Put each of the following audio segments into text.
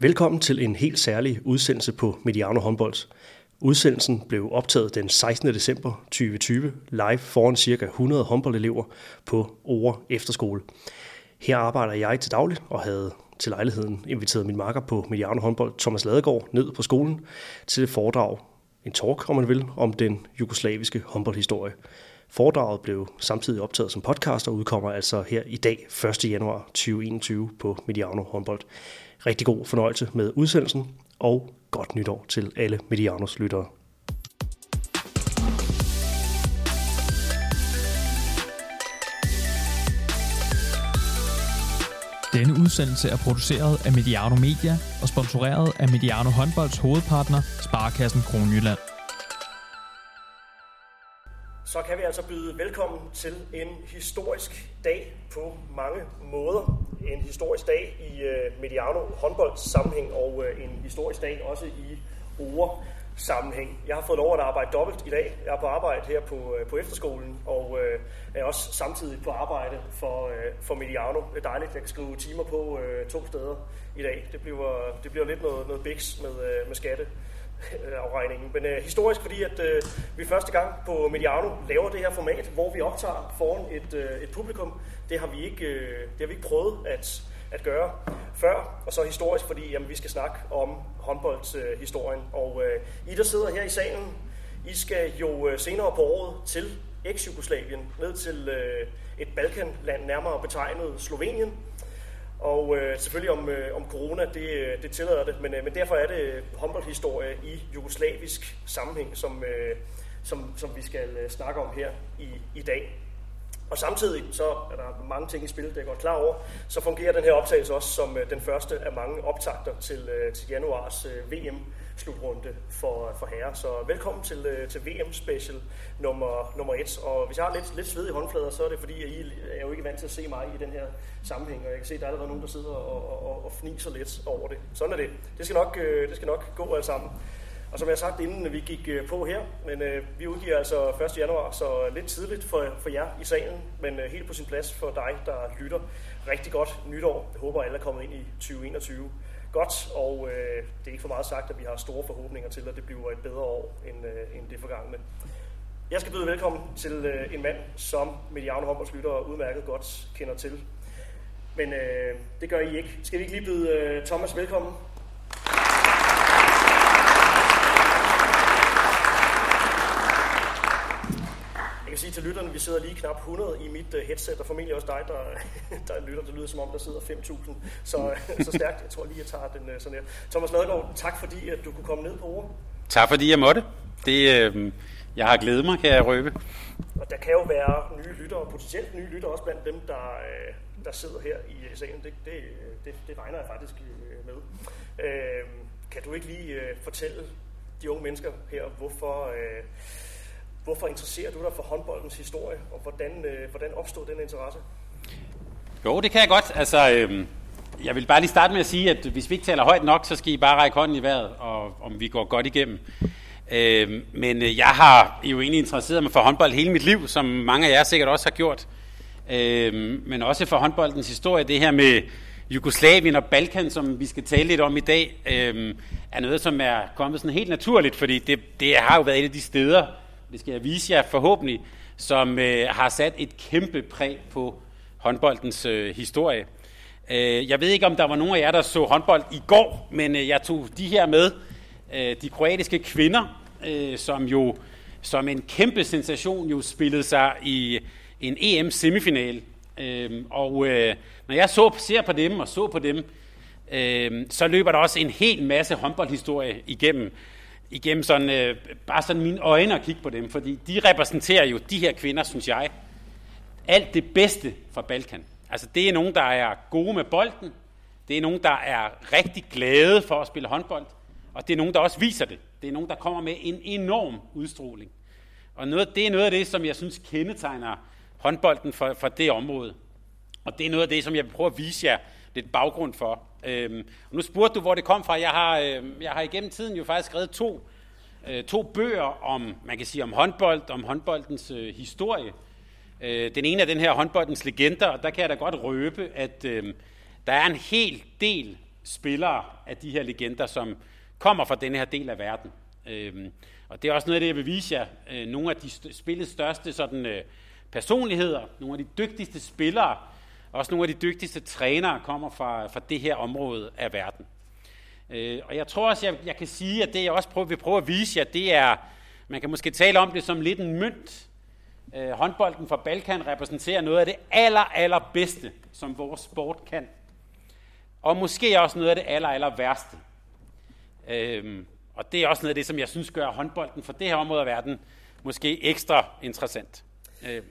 Velkommen til en helt særlig udsendelse på Mediano Håndbold. Udsendelsen blev optaget den 16. december 2020 live foran ca. 100 håndboldelever på Ore Efterskole. Her arbejder jeg til dagligt og havde til lejligheden inviteret min marker på Mediano Håndbold, Thomas Ladegaard, ned på skolen til et foredrag, en talk om man vil, om den jugoslaviske håndboldhistorie. Foredraget blev samtidig optaget som podcast og udkommer altså her i dag, 1. januar 2021 på Mediano Håndbold. Rigtig god fornøjelse med udsendelsen, og godt nytår til alle Medianos lyttere. Denne udsendelse er produceret af Mediano Media og sponsoreret af Mediano Håndbolds hovedpartner, Sparkassen Kronjylland så kan vi altså byde velkommen til en historisk dag på mange måder. En historisk dag i øh, Mediano håndbolds sammenhæng og øh, en historisk dag også i ord sammenhæng. Jeg har fået lov at arbejde dobbelt i dag. Jeg er på arbejde her på, øh, på efterskolen og er også samtidig på arbejde for, for Mediano. Det er dejligt, at jeg kan skrive timer på to steder i dag. Det bliver, det bliver lidt noget, noget biks med, med skatte Øh, afregningen. Men øh, historisk, fordi at øh, vi første gang på Mediano laver det her format, hvor vi optager foran et, øh, et publikum. Det har vi ikke, øh, det har vi ikke prøvet at, at gøre før. Og så historisk, fordi jamen, vi skal snakke om håndboldshistorien. Øh, og øh, I, der sidder her i salen, I skal jo øh, senere på året til eks-Jugoslavien, ned til øh, et Balkanland, nærmere betegnet Slovenien, og øh, selvfølgelig om, øh, om corona, det, øh, det tillader det, men, øh, men derfor er det håndboldhistorie i jugoslavisk sammenhæng, som, øh, som, som vi skal øh, snakke om her i, i dag. Og samtidig så er der mange ting i spil, det er godt klar over. Så fungerer den her optagelse også som øh, den første af mange optagter til, øh, til januars øh, VM slutrunde for, for herrer. Så velkommen til, øh, til VM Special nummer, nummer et. Og hvis jeg har lidt, lidt sved i håndflader, så er det fordi, at I er jo ikke vant til at se mig i den her sammenhæng. Og jeg kan se, at der er allerede nogen, der sidder og, og, og fniser lidt over det. Sådan er det. Det skal nok, øh, det skal nok gå alt sammen. Og som jeg har sagt inden vi gik øh, på her, men øh, vi udgiver altså 1. januar, så lidt tidligt for, for jer i salen, men øh, helt på sin plads for dig, der lytter. Rigtig godt nytår. Jeg håber, alle er kommet ind i 2021 godt, og øh, det er ikke for meget sagt, at vi har store forhåbninger til, at det bliver et bedre år end, øh, end det forgangne. Jeg skal byde velkommen til øh, en mand, som Mediano håndboldslyttere udmærket godt kender til. Men øh, det gør I ikke. Skal vi ikke lige byde øh, Thomas velkommen? Kan sige til lytterne, vi sidder lige knap 100 i mit uh, headset, og formentlig også dig, der, der lytter. Det lyder som om, der sidder 5.000. Så, så stærkt. Jeg tror lige, jeg tager den uh, sådan her. Thomas Ladegaard, tak fordi at du kunne komme ned på ord. Tak fordi jeg måtte. Det, øh, jeg har glædet mig, kan jeg røbe. Og der kan jo være nye lyttere, potentielt nye lyttere også blandt dem, der, øh, der sidder her i salen. Det, det, det, det regner jeg faktisk øh, med. Øh, kan du ikke lige øh, fortælle de unge mennesker her, hvorfor... Øh, Hvorfor interesserer du dig for håndboldens historie, og hvordan, øh, hvordan opstod den interesse? Jo, det kan jeg godt. Altså, øh, jeg vil bare lige starte med at sige, at hvis vi ikke taler højt nok, så skal I bare række hånden i vejret, og om vi går godt igennem. Øhm, øh, men jeg har jo egentlig interesseret mig for håndbold hele mit liv, som mange af jer sikkert også har gjort. Øh, men også for håndboldens historie, det her med Jugoslavien og Balkan, som vi skal tale lidt om i dag, øh, er noget, som er kommet sådan helt naturligt, fordi det, det har jo været et af de steder, det skal jeg vise jer forhåbentlig, som øh, har sat et kæmpe præg på håndboldens øh, historie. Øh, jeg ved ikke, om der var nogen af jer, der så håndbold i går, men øh, jeg tog de her med. Øh, de kroatiske kvinder, øh, som jo som en kæmpe sensation jo spillede sig i en EM-semifinal. Øh, og øh, når jeg så, ser på dem og så på dem, øh, så løber der også en hel masse håndboldhistorie igennem igennem sådan, øh, bare sådan mine øjne og kigge på dem, fordi de repræsenterer jo, de her kvinder, synes jeg, alt det bedste fra Balkan. Altså det er nogen, der er gode med bolden, det er nogen, der er rigtig glade for at spille håndbold, og det er nogen, der også viser det. Det er nogen, der kommer med en enorm udstråling. Og noget, det er noget af det, som jeg synes kendetegner håndbolden for, for det område. Og det er noget af det, som jeg vil prøve at vise jer lidt baggrund for. Øhm, og nu spurgte du, hvor det kom fra. Jeg har, øh, jeg har igennem tiden jo faktisk skrevet to, øh, to bøger om, man kan sige, om håndbold, om håndboldens øh, historie. Øh, den ene er den her håndboldens legender, og der kan jeg da godt røbe, at øh, der er en hel del spillere af de her legender, som kommer fra den her del af verden. Øh, og det er også noget af det, jeg vil vise jer. Øh, nogle af de st- spillets største sådan, øh, personligheder, nogle af de dygtigste spillere, også nogle af de dygtigste trænere kommer fra, fra det her område af verden. Øh, og jeg tror også, jeg, jeg kan sige, at det jeg også prøver, vil prøve at vise jer, det er, man kan måske tale om det som lidt en mønt. Øh, håndbolden fra Balkan repræsenterer noget af det aller, aller bedste, som vores sport kan. Og måske også noget af det aller, aller værste. Øhm, og det er også noget af det, som jeg synes gør håndbolden for det her område af verden måske ekstra interessant. Øhm.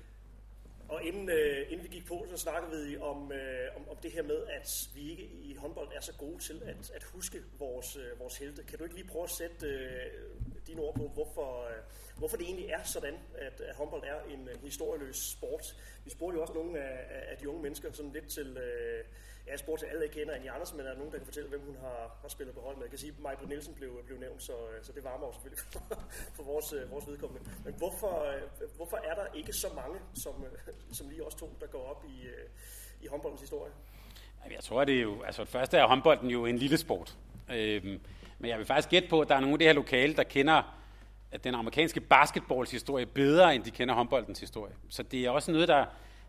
Og inden, øh, inden vi gik på, så snakkede vi om, øh, om, om det her med, at vi ikke i håndbold er så gode til at, at huske vores, øh, vores helte. Kan du ikke lige prøve at sætte øh, dine ord på, hvorfor, øh, hvorfor det egentlig er sådan, at, at håndbold er en øh, historieløs sport? Vi spurgte jo også nogle af, af de unge mennesker sådan lidt til... Øh, jeg spurgte til alle, jeg kender Annie Andersen, men er der nogen, der kan fortælle, hvem hun har, har spillet på hold med? Jeg kan sige, at Michael Nielsen blev, blev nævnt, så, øh, så det varmer jo selvfølgelig for, for vores, øh, vores vedkommende. Men hvorfor, øh, hvorfor er der ikke så mange, som, som lige os to, der går op i, i håndboldens historie? Jeg tror, det er jo, altså første er håndbolden jo en lille sport. Øhm, men jeg vil faktisk gætte på, at der er nogle af det her lokale, der kender den amerikanske basketballs historie bedre, end de kender håndboldens historie. Så det er også noget, der,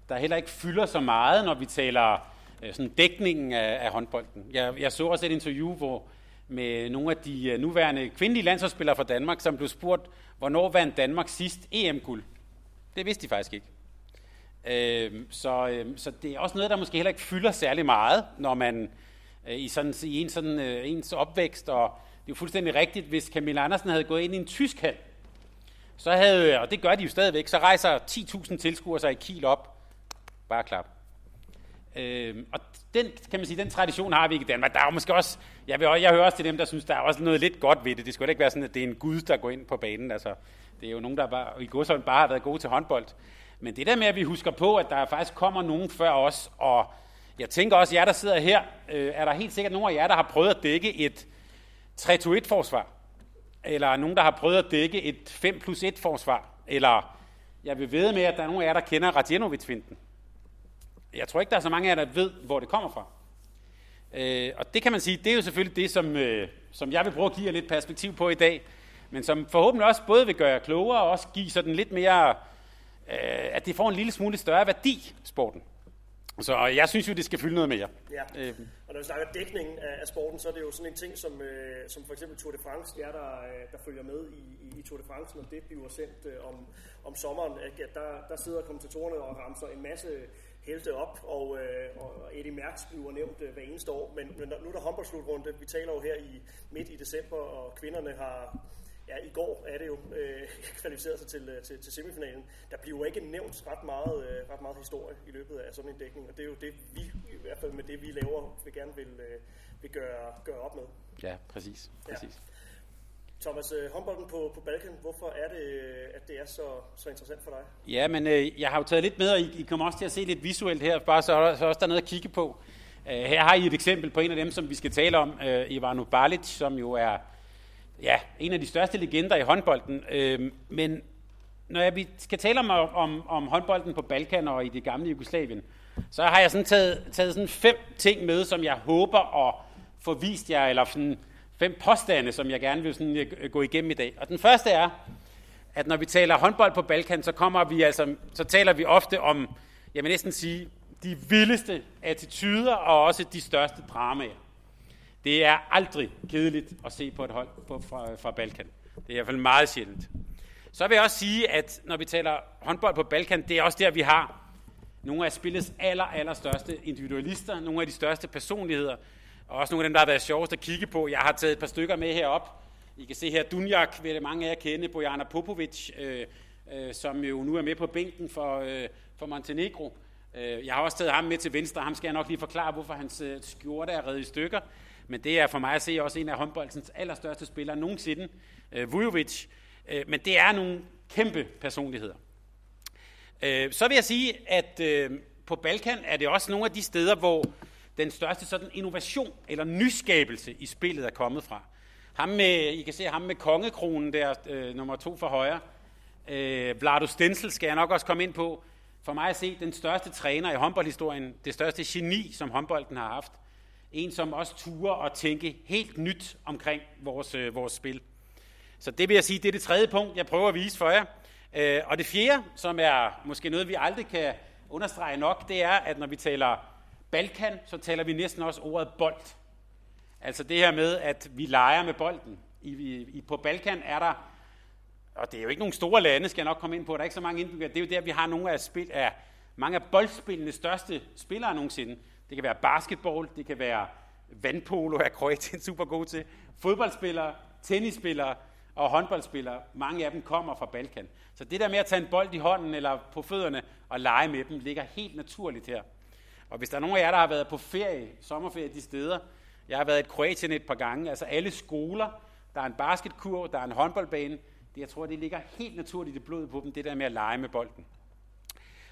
der heller ikke fylder så meget, når vi taler Øh, sådan dækningen af, af håndbolden. Jeg, jeg så også et interview, hvor med nogle af de øh, nuværende kvindelige landsholdsspillere fra Danmark, som blev spurgt, hvornår vandt Danmark sidst EM-guld? Det vidste de faktisk ikke. Øh, så, øh, så det er også noget, der måske heller ikke fylder særlig meget, når man øh, i, sådan, i en sådan, øh, ens opvækst, og det er jo fuldstændig rigtigt, hvis Camilla Andersen havde gået ind i en tysk hal, så havde, og det gør de jo stadigvæk, så rejser 10.000 tilskuere sig i Kiel op. Bare klap. Øh, og den, kan man sige, den tradition har vi ikke i Danmark. Der er jo måske også, jeg, vil, jeg hører også til dem, der synes, der er også noget lidt godt ved det. Det skulle ikke være sådan, at det er en gud, der går ind på banen. Altså, det er jo nogen, der bare, i godsøjne bare har været gode til håndbold. Men det der med, at vi husker på, at der faktisk kommer nogen før os, og jeg tænker også, jer der sidder her, øh, er der helt sikkert nogen af jer, der har prøvet at dække et 3-2-1-forsvar, eller nogen, der har prøvet at dække et 5 plus 1-forsvar, eller jeg vil ved med, at der er nogen af jer, der kender Radjenovic-finden. Jeg tror ikke, der er så mange af jer, der ved, hvor det kommer fra. Øh, og det kan man sige, det er jo selvfølgelig det, som, øh, som jeg vil prøve at give jer lidt perspektiv på i dag, men som forhåbentlig også både vil gøre jer klogere, og også give sådan lidt mere øh, at det får en lille smule større værdi, sporten. Så jeg synes jo, det skal fylde noget mere. Ja, øhm. og når vi snakker dækningen af, af sporten, så er det jo sådan en ting, som, øh, som for eksempel Tour de France, jer der, øh, der følger med i, i, i Tour de France, når det bliver sendt øh, om, om sommeren, at der, der sidder kommentatorerne og ramser en masse helte op, og, øh, og Eddie Merckx bliver nævnt øh, hver eneste år, men, men nu er der håndboldslutrunde, vi taler jo her i midt i december, og kvinderne har ja, i går er det jo øh, kvalificeret sig til, øh, til, til semifinalen. Der bliver jo ikke nævnt ret meget, øh, ret meget historie i løbet af sådan en dækning, og det er jo det, vi i hvert fald med det, vi laver, vi gerne vil, øh, vil gøre, gøre op med. Ja, præcis. præcis. Ja. Thomas, øh, håndbolden på, på Balkan, hvorfor er det, øh, at det er så, så interessant for dig? Ja, men øh, jeg har jo taget lidt med, og I, I kommer også til at se lidt visuelt her, bare så, så også der er noget at kigge på. Uh, her har I et eksempel på en af dem, som vi skal tale om, uh, Ivano Balic, som jo er ja, en af de største legender i håndbolden. Øh, men når jeg vi skal tale om, om, om håndbolden på Balkan og i det gamle Jugoslavien, så har jeg sådan taget, taget sådan fem ting med, som jeg håber at få vist jer, eller sådan fem påstande, som jeg gerne vil sådan øh, gå igennem i dag. Og den første er, at når vi taler håndbold på Balkan, så, kommer vi altså, så taler vi ofte om, jeg vil næsten sige, de vildeste attityder og også de største dramaer. Det er aldrig kedeligt at se på et hold på, fra, fra Balkan. Det er i hvert fald meget sjældent. Så vil jeg også sige, at når vi taler håndbold på Balkan, det er også der, vi har nogle af spillets aller, aller største individualister, nogle af de største personligheder, og også nogle af dem, der har været sjovest at kigge på. Jeg har taget et par stykker med herop. I kan se her, Dunjak vil mange af jer kende, Bojana Popovic, øh, øh, som jo nu er med på bænken for, øh, for Montenegro. Øh, jeg har også taget ham med til venstre. Ham skal jeg nok lige forklare, hvorfor hans øh, skjorte er reddet i stykker. Men det er for mig at se også en af håndboldens allerstørste spillere nogensinde, øh, Vujovic. Men det er nogle kæmpe personligheder. Så vil jeg sige, at på Balkan er det også nogle af de steder, hvor den største sådan innovation eller nyskabelse i spillet er kommet fra. Ham med, I kan se ham med kongekronen der, øh, nummer to for højre. Øh, Vlado Stensel skal jeg nok også komme ind på. For mig at se den største træner i håndboldhistorien, det største geni, som håndbolden har haft. En, som også turer og tænke helt nyt omkring vores, øh, vores spil. Så det vil jeg sige, det er det tredje punkt, jeg prøver at vise for jer. Øh, og det fjerde, som er måske noget, vi aldrig kan understrege nok, det er, at når vi taler Balkan, så taler vi næsten også ordet bold. Altså det her med, at vi leger med bolden. I, i, på Balkan er der, og det er jo ikke nogen store lande, skal jeg nok komme ind på, der er ikke så mange indbyggere, det er jo der, vi har nogle af, spil, af mange af boldspillende største spillere nogensinde. Det kan være basketball, det kan være vandpolo, er Kroatien super god til, fodboldspillere, tennisspillere og håndboldspillere, mange af dem kommer fra Balkan. Så det der med at tage en bold i hånden eller på fødderne og lege med dem, ligger helt naturligt her. Og hvis der er nogen af jer, der har været på ferie, sommerferie de steder, jeg har været i Kroatien et par gange, altså alle skoler, der er en basketkurv, der er en håndboldbane, det, jeg tror, det ligger helt naturligt i blodet på dem, det der med at lege med bolden.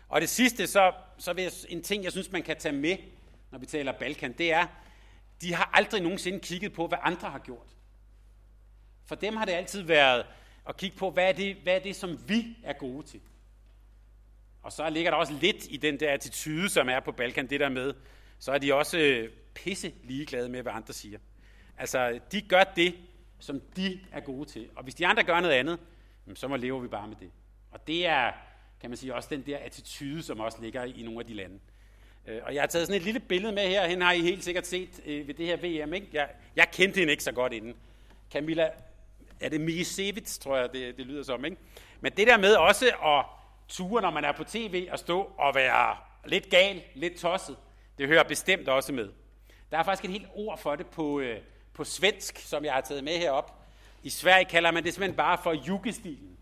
Og det sidste, så, så vil jeg, en ting, jeg synes, man kan tage med, når vi taler Balkan, det er, de har aldrig nogensinde kigget på, hvad andre har gjort. For dem har det altid været at kigge på, hvad er det, hvad er det som vi er gode til. Og så ligger der også lidt i den der attitude, som er på Balkan, det der med, så er de også øh, pisse ligeglade med, hvad andre siger. Altså, de gør det, som de er gode til. Og hvis de andre gør noget andet, så må lever vi bare med det. Og det er, kan man sige, også den der attitude, som også ligger i nogle af de lande. Øh, og jeg har taget sådan et lille billede med her, hende har I helt sikkert set øh, ved det her VM. Ikke? Jeg, jeg kendte hende ikke så godt inden. Camilla, er det Misevits, tror jeg, det, det lyder som. Ikke? Men det der med også at ture, når man er på tv, at stå og være lidt gal, lidt tosset, det hører bestemt også med. Der er faktisk et helt ord for det på, øh, på svensk, som jeg har taget med herop. I Sverige kalder man det simpelthen bare for jugestilen.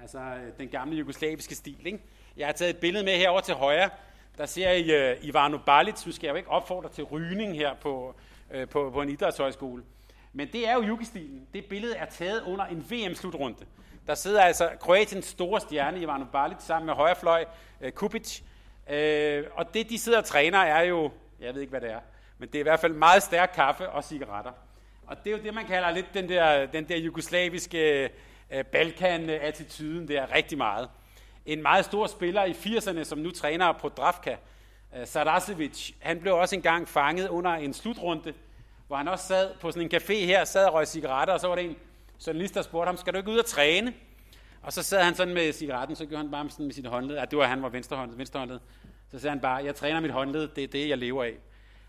Altså øh, den gamle jugoslaviske stil. Ikke? Jeg har taget et billede med herover til højre. Der ser I øh, Ivano Balic. Nu skal jeg jo ikke opfordre til rygning her på, øh, på, på en idrætshøjskole. Men det er jo jugestilen. Det billede er taget under en VM-slutrunde. Der sidder altså Kroatiens store stjerne, Ivano Balic, sammen med højrefløj øh, uh, Kupic. Uh, øh, og det, de sidder og træner, er jo, jeg ved ikke, hvad det er, men det er i hvert fald meget stærk kaffe og cigaretter. Og det er jo det, man kalder lidt den der, den der jugoslaviske øh, Balkan-attituden der rigtig meget. En meget stor spiller i 80'erne, som nu træner på Dravka, Sarasevic, han blev også engang fanget under en slutrunde, hvor han også sad på sådan en café her, sad og røg cigaretter, og så var det en journalister spurgte ham, skal du ikke ud og træne? Og så sad han sådan med cigaretten, så gjorde han bare sådan med sit håndled. Ja, det var han var venstrehåndet, venstrehåndet. Så sagde han bare, jeg træner mit håndled, det er det, jeg lever af.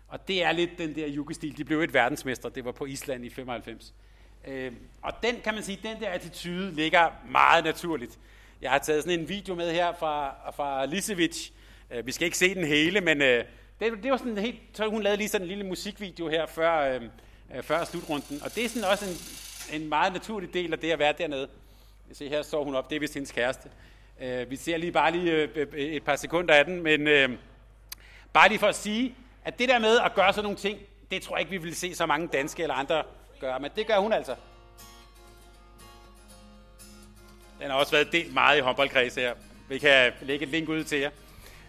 Og det er lidt den der jugestil. De blev et verdensmester, det var på Island i 95. Øh, og den, kan man sige, den der attitude ligger meget naturligt. Jeg har taget sådan en video med her fra, fra Lisevic. Øh, vi skal ikke se den hele, men øh, det, det var sådan helt, så hun lavede lige sådan en lille musikvideo her før, øhm, øh, før slutrunden. Og det er sådan også en, en meget naturlig del af det at være dernede. Se, her står hun op, det er vist hendes kæreste. Øh, vi ser lige bare lige øh, øh, et par sekunder af den, men øh, bare lige for at sige, at det der med at gøre sådan nogle ting, det tror jeg ikke, vi vil se så mange danske eller andre gøre, men det gør hun altså. Den har også været delt meget i håndboldkreds her. Vi kan lægge et link ud til jer.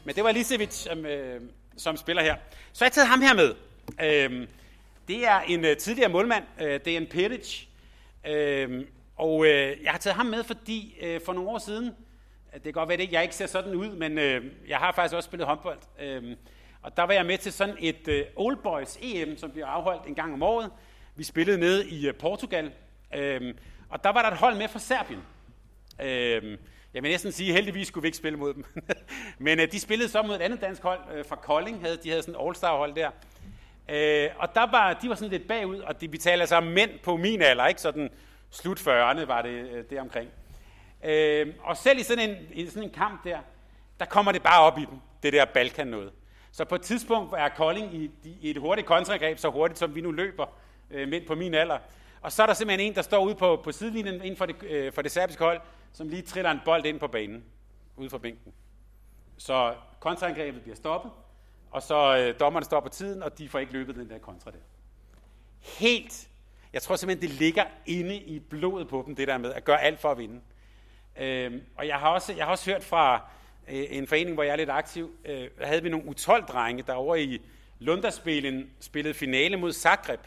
Men det var Lisevic, som, øh, som spiller her. Så har jeg taget ham her med. Øh, det er en øh, tidligere målmand, øh, en Peric. Øh, og øh, jeg har taget ham med, fordi øh, for nogle år siden, det kan godt være, at jeg ikke ser sådan ud, men øh, jeg har faktisk også spillet håndbold. Øh, og der var jeg med til sådan et øh, Old Boys EM, som bliver afholdt en gang om året. Vi spillede nede i øh, Portugal, øh, og der var der et hold med fra Serbien. Øh, jeg vil næsten sige, at heldigvis skulle vi ikke spille mod dem. Men øh, de spillede så mod et andet dansk hold øh, fra Kolding. Havde, de havde sådan et all-star hold der. Øh, og der var, de var sådan lidt bagud, og de, vi taler altså om mænd på min alder, ikke? Sådan slut 40'erne var det øh, der omkring. Øh, og selv i sådan, en, i sådan en kamp der, der kommer det bare op i dem, det der Balkan noget. Så på et tidspunkt er Kolding i, i et hurtigt kontragreb, så hurtigt som vi nu løber øh, mænd på min alder. Og så er der simpelthen en, der står ude på, på sidelinjen inden for det, øh, for det serbiske hold, som lige triller en bold ind på banen, ude for bænken. Så kontraangrebet bliver stoppet, og så øh, dommerne står på tiden, og de får ikke løbet den der kontra der. Helt. Jeg tror simpelthen, det ligger inde i blodet på dem, det der med at gøre alt for at vinde. Øh, og jeg har, også, jeg har også hørt fra øh, en forening, hvor jeg er lidt aktiv, øh, havde vi nogle U12-drenge, der over i Lundaspillen spillede finale mod Zagreb.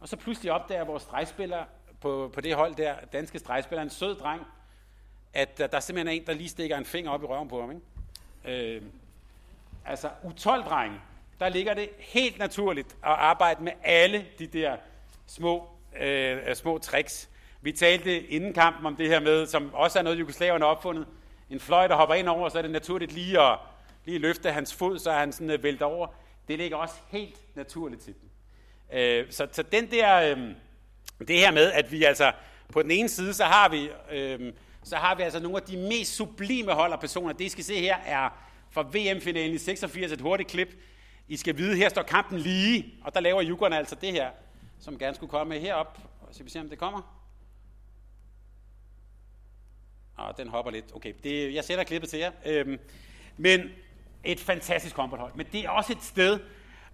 Og så pludselig opdager vores stregspiller på, på det hold der, danske stregspiller, en sød dreng, at der, der simpelthen er en, der lige stikker en finger op i røven på ham. Ikke? Øh, altså, U12-drenge, der ligger det helt naturligt at arbejde med alle de der små, øh, små tricks. Vi talte inden kampen om det her med, som også er noget, jugoslaverne har opfundet. En fløj, der hopper ind over, så er det naturligt lige at lige løfte hans fod, så han sådan øh, vælt over. Det ligger også helt naturligt til dem. Øh, så, så den der, øh, det her med, at vi altså på den ene side, så har vi, øh, så har vi altså nogle af de mest sublime holderpersoner. Det, I skal se her, er fra VM-finalen i 86, et hurtigt klip. I skal vide, her står kampen lige, og der laver Jugerne altså det her, som gerne skulle komme herop. Så vi se, om det kommer. Og den hopper lidt. Okay, det, jeg sætter klippet til jer. Øhm, men et fantastisk håndboldhold. Men det er også et sted,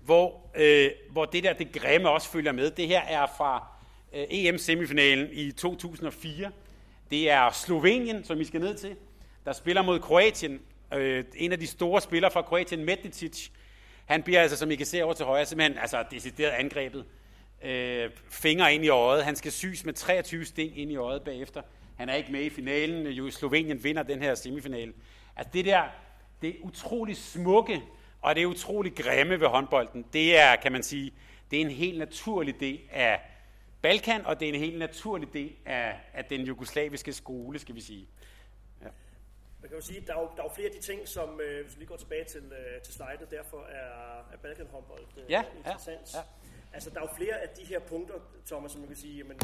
hvor, øh, hvor det der, det grimme også følger med. Det her er fra øh, EM-semifinalen i 2004. Det er Slovenien, som vi skal ned til, der spiller mod Kroatien. Øh, en af de store spillere fra Kroatien, Medicic, han bliver altså, som I kan se over til højre, simpelthen altså, decideret angrebet. Øh, finger ind i øjet. Han skal syes med 23 sting ind i øjet bagefter. Han er ikke med i finalen. Jo, Slovenien vinder den her semifinale. Altså det der, det er utrolig smukke, og det er utrolig grimme ved håndbolden. Det er, kan man sige, det er en helt naturlig del af Balkan, og det er en helt naturlig del af, af den jugoslaviske skole, skal vi sige. Man kan jo sige, der er jo, der er jo flere af de ting, som, øh, hvis vi lige går tilbage til, øh, til slidet, derfor er, er Balkan håndbold øh, ja, interessant. Ja, ja. Altså, der er jo flere af de her punkter, Thomas, som man kan sige, jamen,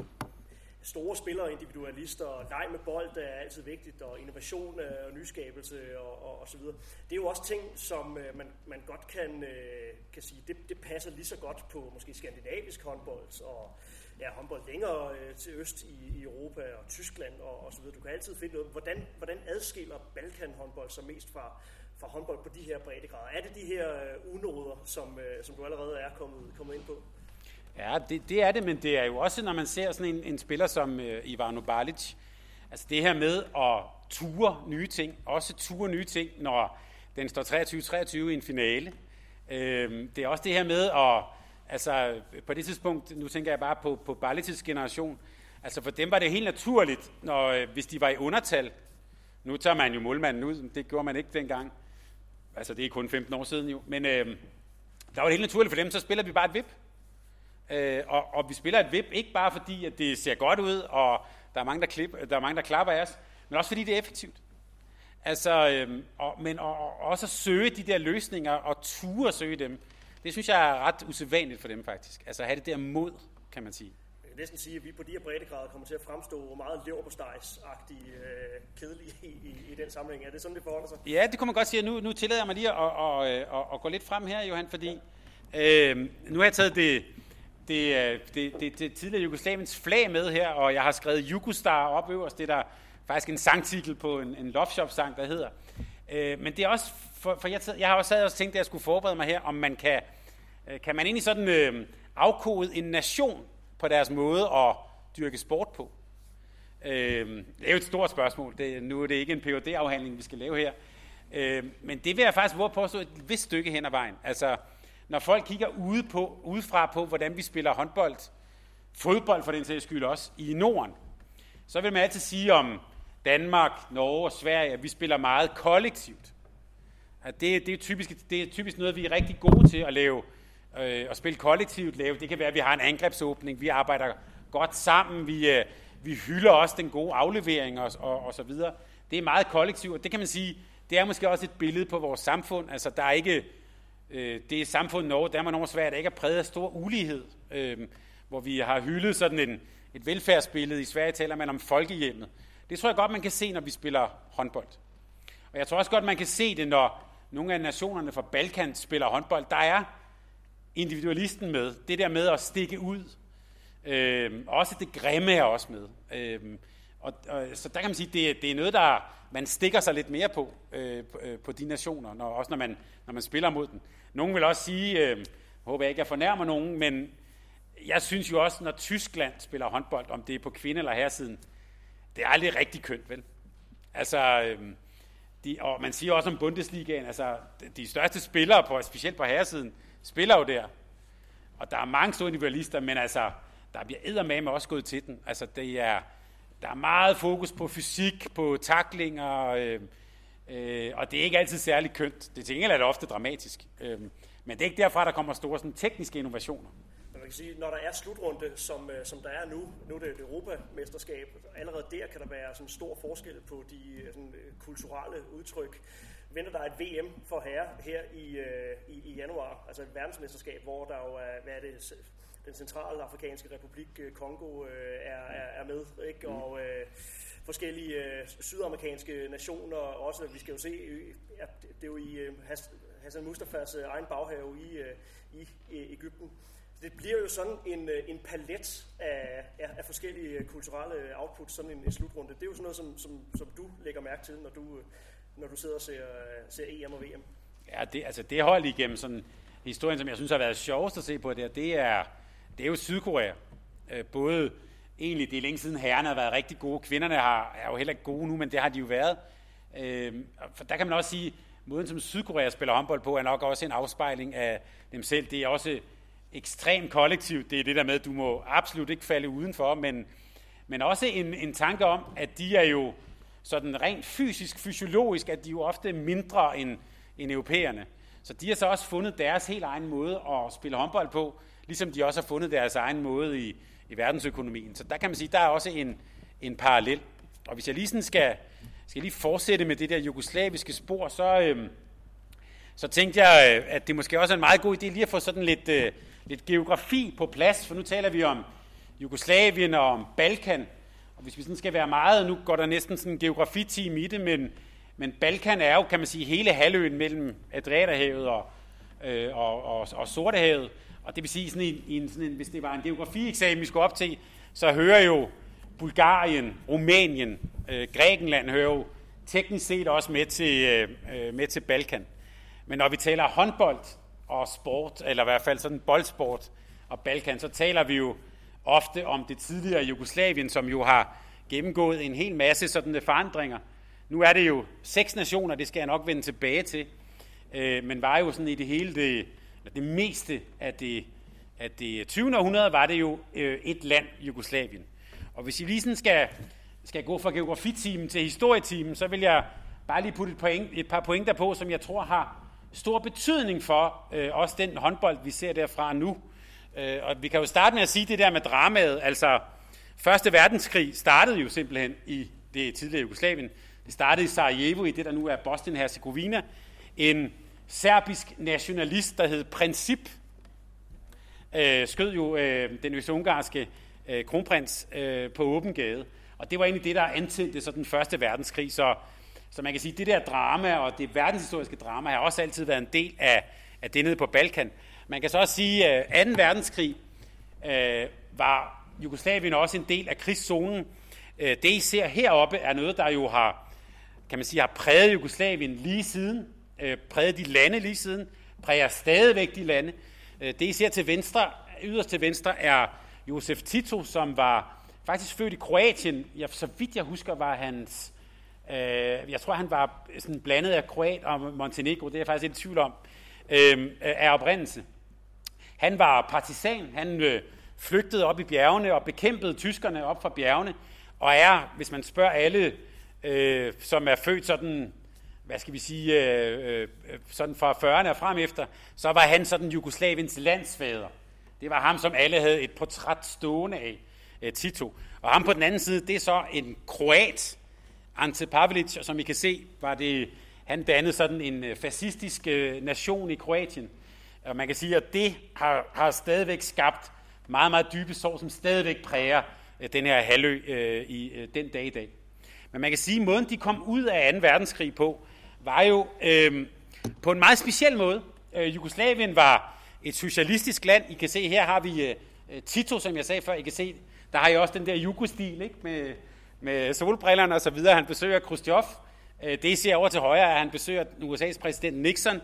store spillere, individualister, leg med bold er altid vigtigt, og innovation og nyskabelse og, og, og så videre. Det er jo også ting, som øh, man, man godt kan, øh, kan sige, det, det passer lige så godt på måske skandinavisk håndbold og ja, håndbold længere øh, til øst i, i Europa og Tyskland og, og så videre. Du kan altid finde noget. Hvordan, hvordan adskiller Balkan håndbold sig mest fra, fra håndbold på de her breddegrader? Er det de her øh, unoder, som, øh, som du allerede er kommet, kommet ind på? Ja, det, det er det, men det er jo også, når man ser sådan en, en spiller som øh, Ivano Balic, altså det her med at ture nye ting, også ture nye ting, når den står 23-23 i en finale. Øh, det er også det her med at, altså på det tidspunkt, nu tænker jeg bare på, på Balics generation, altså for dem var det helt naturligt, når, øh, hvis de var i undertal, nu tager man jo målmanden ud, det gjorde man ikke dengang, altså det er kun 15 år siden jo, men øh, der var det helt naturligt for dem, så spiller vi bare et vip. Øh, og, og vi spiller et vip, ikke bare fordi, at det ser godt ud, og der er mange, der, klip, der, er mange, der klapper af os, men også fordi det er effektivt. Altså, øh, og, men og, og også at søge de der løsninger, og ture at søge dem, det synes jeg er ret usædvanligt for dem faktisk. Altså at have det der mod, kan man sige. Jeg kan næsten sige, at vi på de her breddegrader kommer til at fremstå meget leverpostejs-agtige, øh, kedelige i, i, i den sammenhæng. Er det sådan, det forholder sig? Ja, det kunne man godt sige. Nu, nu tillader jeg mig lige at, at, at, at, gå lidt frem her, Johan, fordi ja. øh, nu har jeg taget det, det, det, det, det tidligere Jugoslaviens flag med her, og jeg har skrevet Jugostar op øverst. Det er der faktisk en sangtitel på en, en Love Shop-sang, der hedder. Øh, men det er også, for, for jeg, jeg har også sad og tænkt, at jeg skulle forberede mig her, om man kan, øh, Øh, kan man egentlig sådan øh, afkode en nation på deres måde at dyrke sport på. Øh, det er jo et stort spørgsmål. Det, nu er det ikke en phd afhandling vi skal lave her. Øh, men det vil jeg faktisk våge påstå et vist stykke hen ad vejen. Altså, når folk kigger ude på, udefra på, hvordan vi spiller håndbold, fodbold for den sags skyld også, i Norden, så vil man altid sige om Danmark, Norge og Sverige, at vi spiller meget kollektivt. At det, det, er typisk, det er typisk noget, vi er rigtig gode til at lave, øh, at spille kollektivt lave. Det kan være, at vi har en angrebsåbning, vi arbejder godt sammen, vi, øh, vi hylder også den gode aflevering og, og, og så videre. Det er meget kollektivt, og det kan man sige, det er måske også et billede på vores samfund. Altså, der er ikke øh, det samfund Norge, der er man over svært, der ikke er præget af stor ulighed, øh, hvor vi har hyldet sådan en, et velfærdsbillede. I Sverige taler man om folkehjemmet. Det tror jeg godt, man kan se, når vi spiller håndbold. Og jeg tror også godt, man kan se det, når nogle af nationerne fra Balkan spiller håndbold. Der er individualisten med. Det der med at stikke ud. Øh, også det grimme er også med. Øh, og, og, så der kan man sige, det, det er noget, der man stikker sig lidt mere på, øh, på, øh, på de nationer, når, også når man, når man spiller mod den. Nogle vil også sige, øh, håber jeg ikke, jeg fornærmer nogen, men jeg synes jo også, når Tyskland spiller håndbold, om det er på kvinde- eller herresiden, det er aldrig rigtig kønt, vel? Altså, øh, de, og man siger også om Bundesligaen, altså de største spillere, på, specielt på herresiden, spiller jo der. Og der er mange store individualister, men altså, der bliver eddermame også gået til den. Altså, det er, der er meget fokus på fysik, på taklinger, øh, øh, og det er ikke altid særlig kønt. Det til gengæld er det ofte dramatisk. Øh, Men det er ikke derfra, der kommer store sådan, tekniske innovationer. Man kan sige, når der er slutrunde, som, øh, som der er nu, nu er det et europamesterskab, allerede der kan der være sådan stor forskel på de øh, sådan, øh, kulturelle udtryk. Venter der et VM for herre her i, i, i januar, altså et verdensmesterskab, hvor der jo er, hvad er det, den centrale afrikanske republik, Kongo, er, er, er med, ikke? Mm. og øh, forskellige øh, sydamerikanske nationer også. Vi skal jo se, at det er jo i øh, Hassan Mustafas øh, egen baghave i, øh, i, i Ægypten. Det bliver jo sådan en, øh, en palet af, af, af forskellige kulturelle outputs, sådan en, en slutrunde. Det er jo sådan noget, som, som, som du lægger mærke til, når du, når du sidder og ser, øh, ser EM og VM. Ja, det, altså det hold igennem sådan historien, som jeg synes har været sjovest at se på der, det er, det er jo Sydkorea. Øh, både egentlig, det er længe siden herrerne har været rigtig gode. Kvinderne har, er jo heller ikke gode nu, men det har de jo været. Øh, for der kan man også sige, måden som Sydkorea spiller håndbold på, er nok også en afspejling af dem selv. Det er også ekstremt kollektivt. Det er det der med, at du må absolut ikke falde udenfor, men, men også en, en tanke om, at de er jo sådan rent fysisk, fysiologisk, at de jo ofte mindre end, end europæerne. Så de har så også fundet deres helt egen måde at spille håndbold på, ligesom de også har fundet deres egen måde i, i verdensøkonomien. Så der kan man sige, der er også en, en parallel. Og hvis jeg lige sådan skal, skal lige fortsætte med det der jugoslaviske spor, så, øhm, så tænkte jeg, øh, at det måske også er en meget god idé lige at få sådan lidt, øh, lidt geografi på plads, for nu taler vi om Jugoslavien og om Balkan, og hvis vi sådan skal være meget, nu går der næsten sådan en geografiteam i det, men, men Balkan er jo, kan man sige, hele halvøen mellem Adriaterhavet og, øh, og, og, og Sortehavet, og det vil sige, sådan en, en, sådan en, hvis det var en geografieksamen, vi skulle op til, så hører jo Bulgarien, Rumænien, øh, Grækenland hører jo teknisk set også med til, øh, øh med til Balkan. Men når vi taler håndbold og sport, eller i hvert fald sådan boldsport og Balkan, så taler vi jo ofte om det tidligere Jugoslavien, som jo har gennemgået en hel masse sådan forandringer. Nu er det jo seks nationer, det skal jeg nok vende tilbage til, øh, men var jo sådan i det hele det, det meste af det, af det 20. århundrede var det jo øh, et land, Jugoslavien. Og hvis I lige sådan skal, skal gå fra geografitimen til historietimen, så vil jeg bare lige putte et, point, et par pointer på, som jeg tror har stor betydning for øh, også den håndbold, vi ser derfra nu. Øh, og vi kan jo starte med at sige det der med dramaet. Altså, Første verdenskrig startede jo simpelthen i det tidligere Jugoslavien. Det startede i Sarajevo, i det der nu er Bosnien-Herzegovina. En serbisk nationalist, der hed Princip, øh, skød jo øh, den øst-ungarske øh, kronprins øh, på åben gade. Og det var egentlig det, der antændte så den første verdenskrig. Så, så man kan sige, det der drama og det verdenshistoriske drama har også altid været en del af, af det nede på Balkan. Man kan så også sige, at 2. verdenskrig øh, var Jugoslavien også en del af krigszonen. Øh, det I ser heroppe er noget, der jo har, kan man sige, har præget Jugoslavien lige siden, øh, præget de lande lige siden, præger stadigvæk de lande. Øh, det I ser til venstre, yderst til venstre, er Josef Tito, som var faktisk født i Kroatien. Jeg, så vidt jeg husker, var hans... Øh, jeg tror, han var sådan blandet af Kroat og Montenegro, det er jeg faktisk lidt i tvivl om, øh, af oprindelse. Han var partisan, han øh, flygtede op i bjergene og bekæmpede tyskerne op fra bjergene, og er, hvis man spørger alle, øh, som er født sådan, hvad skal vi sige, øh, øh, sådan fra 40'erne og frem efter, så var han sådan Jugoslaviens landsfader. Det var ham, som alle havde et portræt stående af, øh, Tito. Og ham på den anden side, det er så en kroat, Ante Pavelic, og som I kan se, var det, han dannede sådan en øh, fascistisk øh, nation i Kroatien. Og man kan sige, at det har, har stadigvæk skabt meget, meget dybe sår, som stadigvæk præger øh, den her halvø øh, i øh, den dag i dag. Men man kan sige, at måden de kom ud af 2. verdenskrig på, var jo øh, på en meget speciel måde. Øh, Jugoslavien var et socialistisk land. I kan se, her har vi øh, øh Tito, som jeg sagde før. I kan se, der har I også den der jugostil, ikke? Med, med solbrillerne og så videre. Han besøger Khrushchev. Øh, det I ser over til højre, er, at han besøger USA's præsident Nixon.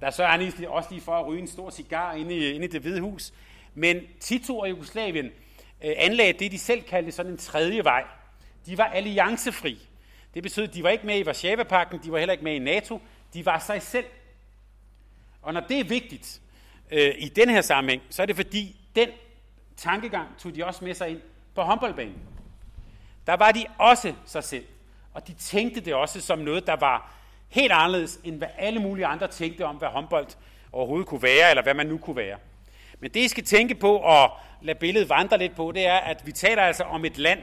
Der sørger han også lige for at ryge en stor cigar inde i, inde i det hvide hus. Men Tito og Jugoslavien øh, anlagde det, de selv kaldte sådan en tredje vej. De var alliancefri. Det betød, at de var ikke med i Varsava-pakken, de var heller ikke med i NATO, de var sig selv. Og når det er vigtigt, øh, i den her sammenhæng, så er det fordi, den tankegang tog de også med sig ind på håndboldbanen. Der var de også sig selv, og de tænkte det også som noget, der var helt anderledes, end hvad alle mulige andre tænkte om, hvad håndbold overhovedet kunne være, eller hvad man nu kunne være. Men det, I skal tænke på og lade billedet vandre lidt på, det er, at vi taler altså om et land,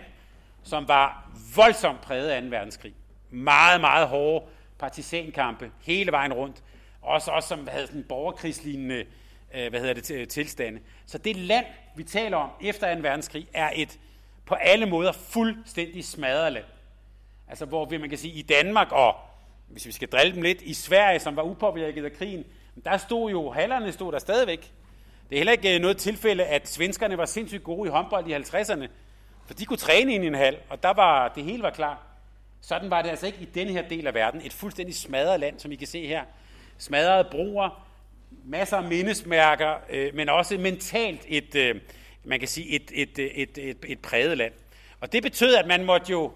som var voldsomt præget af 2. verdenskrig. Meget, meget hårde partisankampe hele vejen rundt. Også, også som havde sådan borgerkrigslignende øh, hvad hedder det, tilstande. Så det land, vi taler om efter 2. verdenskrig, er et på alle måder fuldstændig smadret land. Altså hvor vi, man kan sige, i Danmark og, hvis vi skal drille dem lidt, i Sverige, som var upåvirket af krigen, der stod jo, hallerne stod der stadigvæk. Det er heller ikke øh, noget tilfælde, at svenskerne var sindssygt gode i håndbold i 50'erne, for de kunne træne ind i en hal, og der var, det hele var klar. Sådan var det altså ikke i den her del af verden. Et fuldstændig smadret land, som I kan se her. Smadrede broer, masser af mindesmærker, øh, men også mentalt et, øh, man kan sige, et, et, øh, et, et, et præget land. Og det betød, at man måtte jo,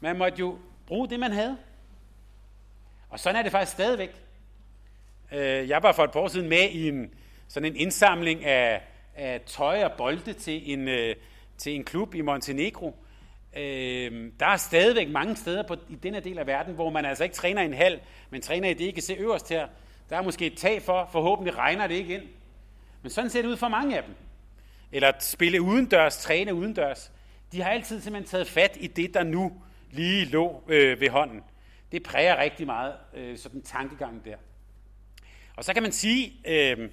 man måtte jo bruge det, man havde. Og sådan er det faktisk stadigvæk. Øh, jeg var for et par år siden med i en, sådan en indsamling af, af tøj og bolde til en, øh, til en klub i Montenegro. Øh, der er stadigvæk mange steder på, i den her del af verden, hvor man altså ikke træner i en hal, men træner i det, I kan se øverst her. Der er måske et tag for, forhåbentlig regner det ikke ind. Men sådan ser det ud for mange af dem. Eller spille udendørs, træne udendørs. De har altid simpelthen taget fat i det, der nu lige lå øh, ved hånden. Det præger rigtig meget øh, sådan tankegangen der. Og så kan man sige, øh,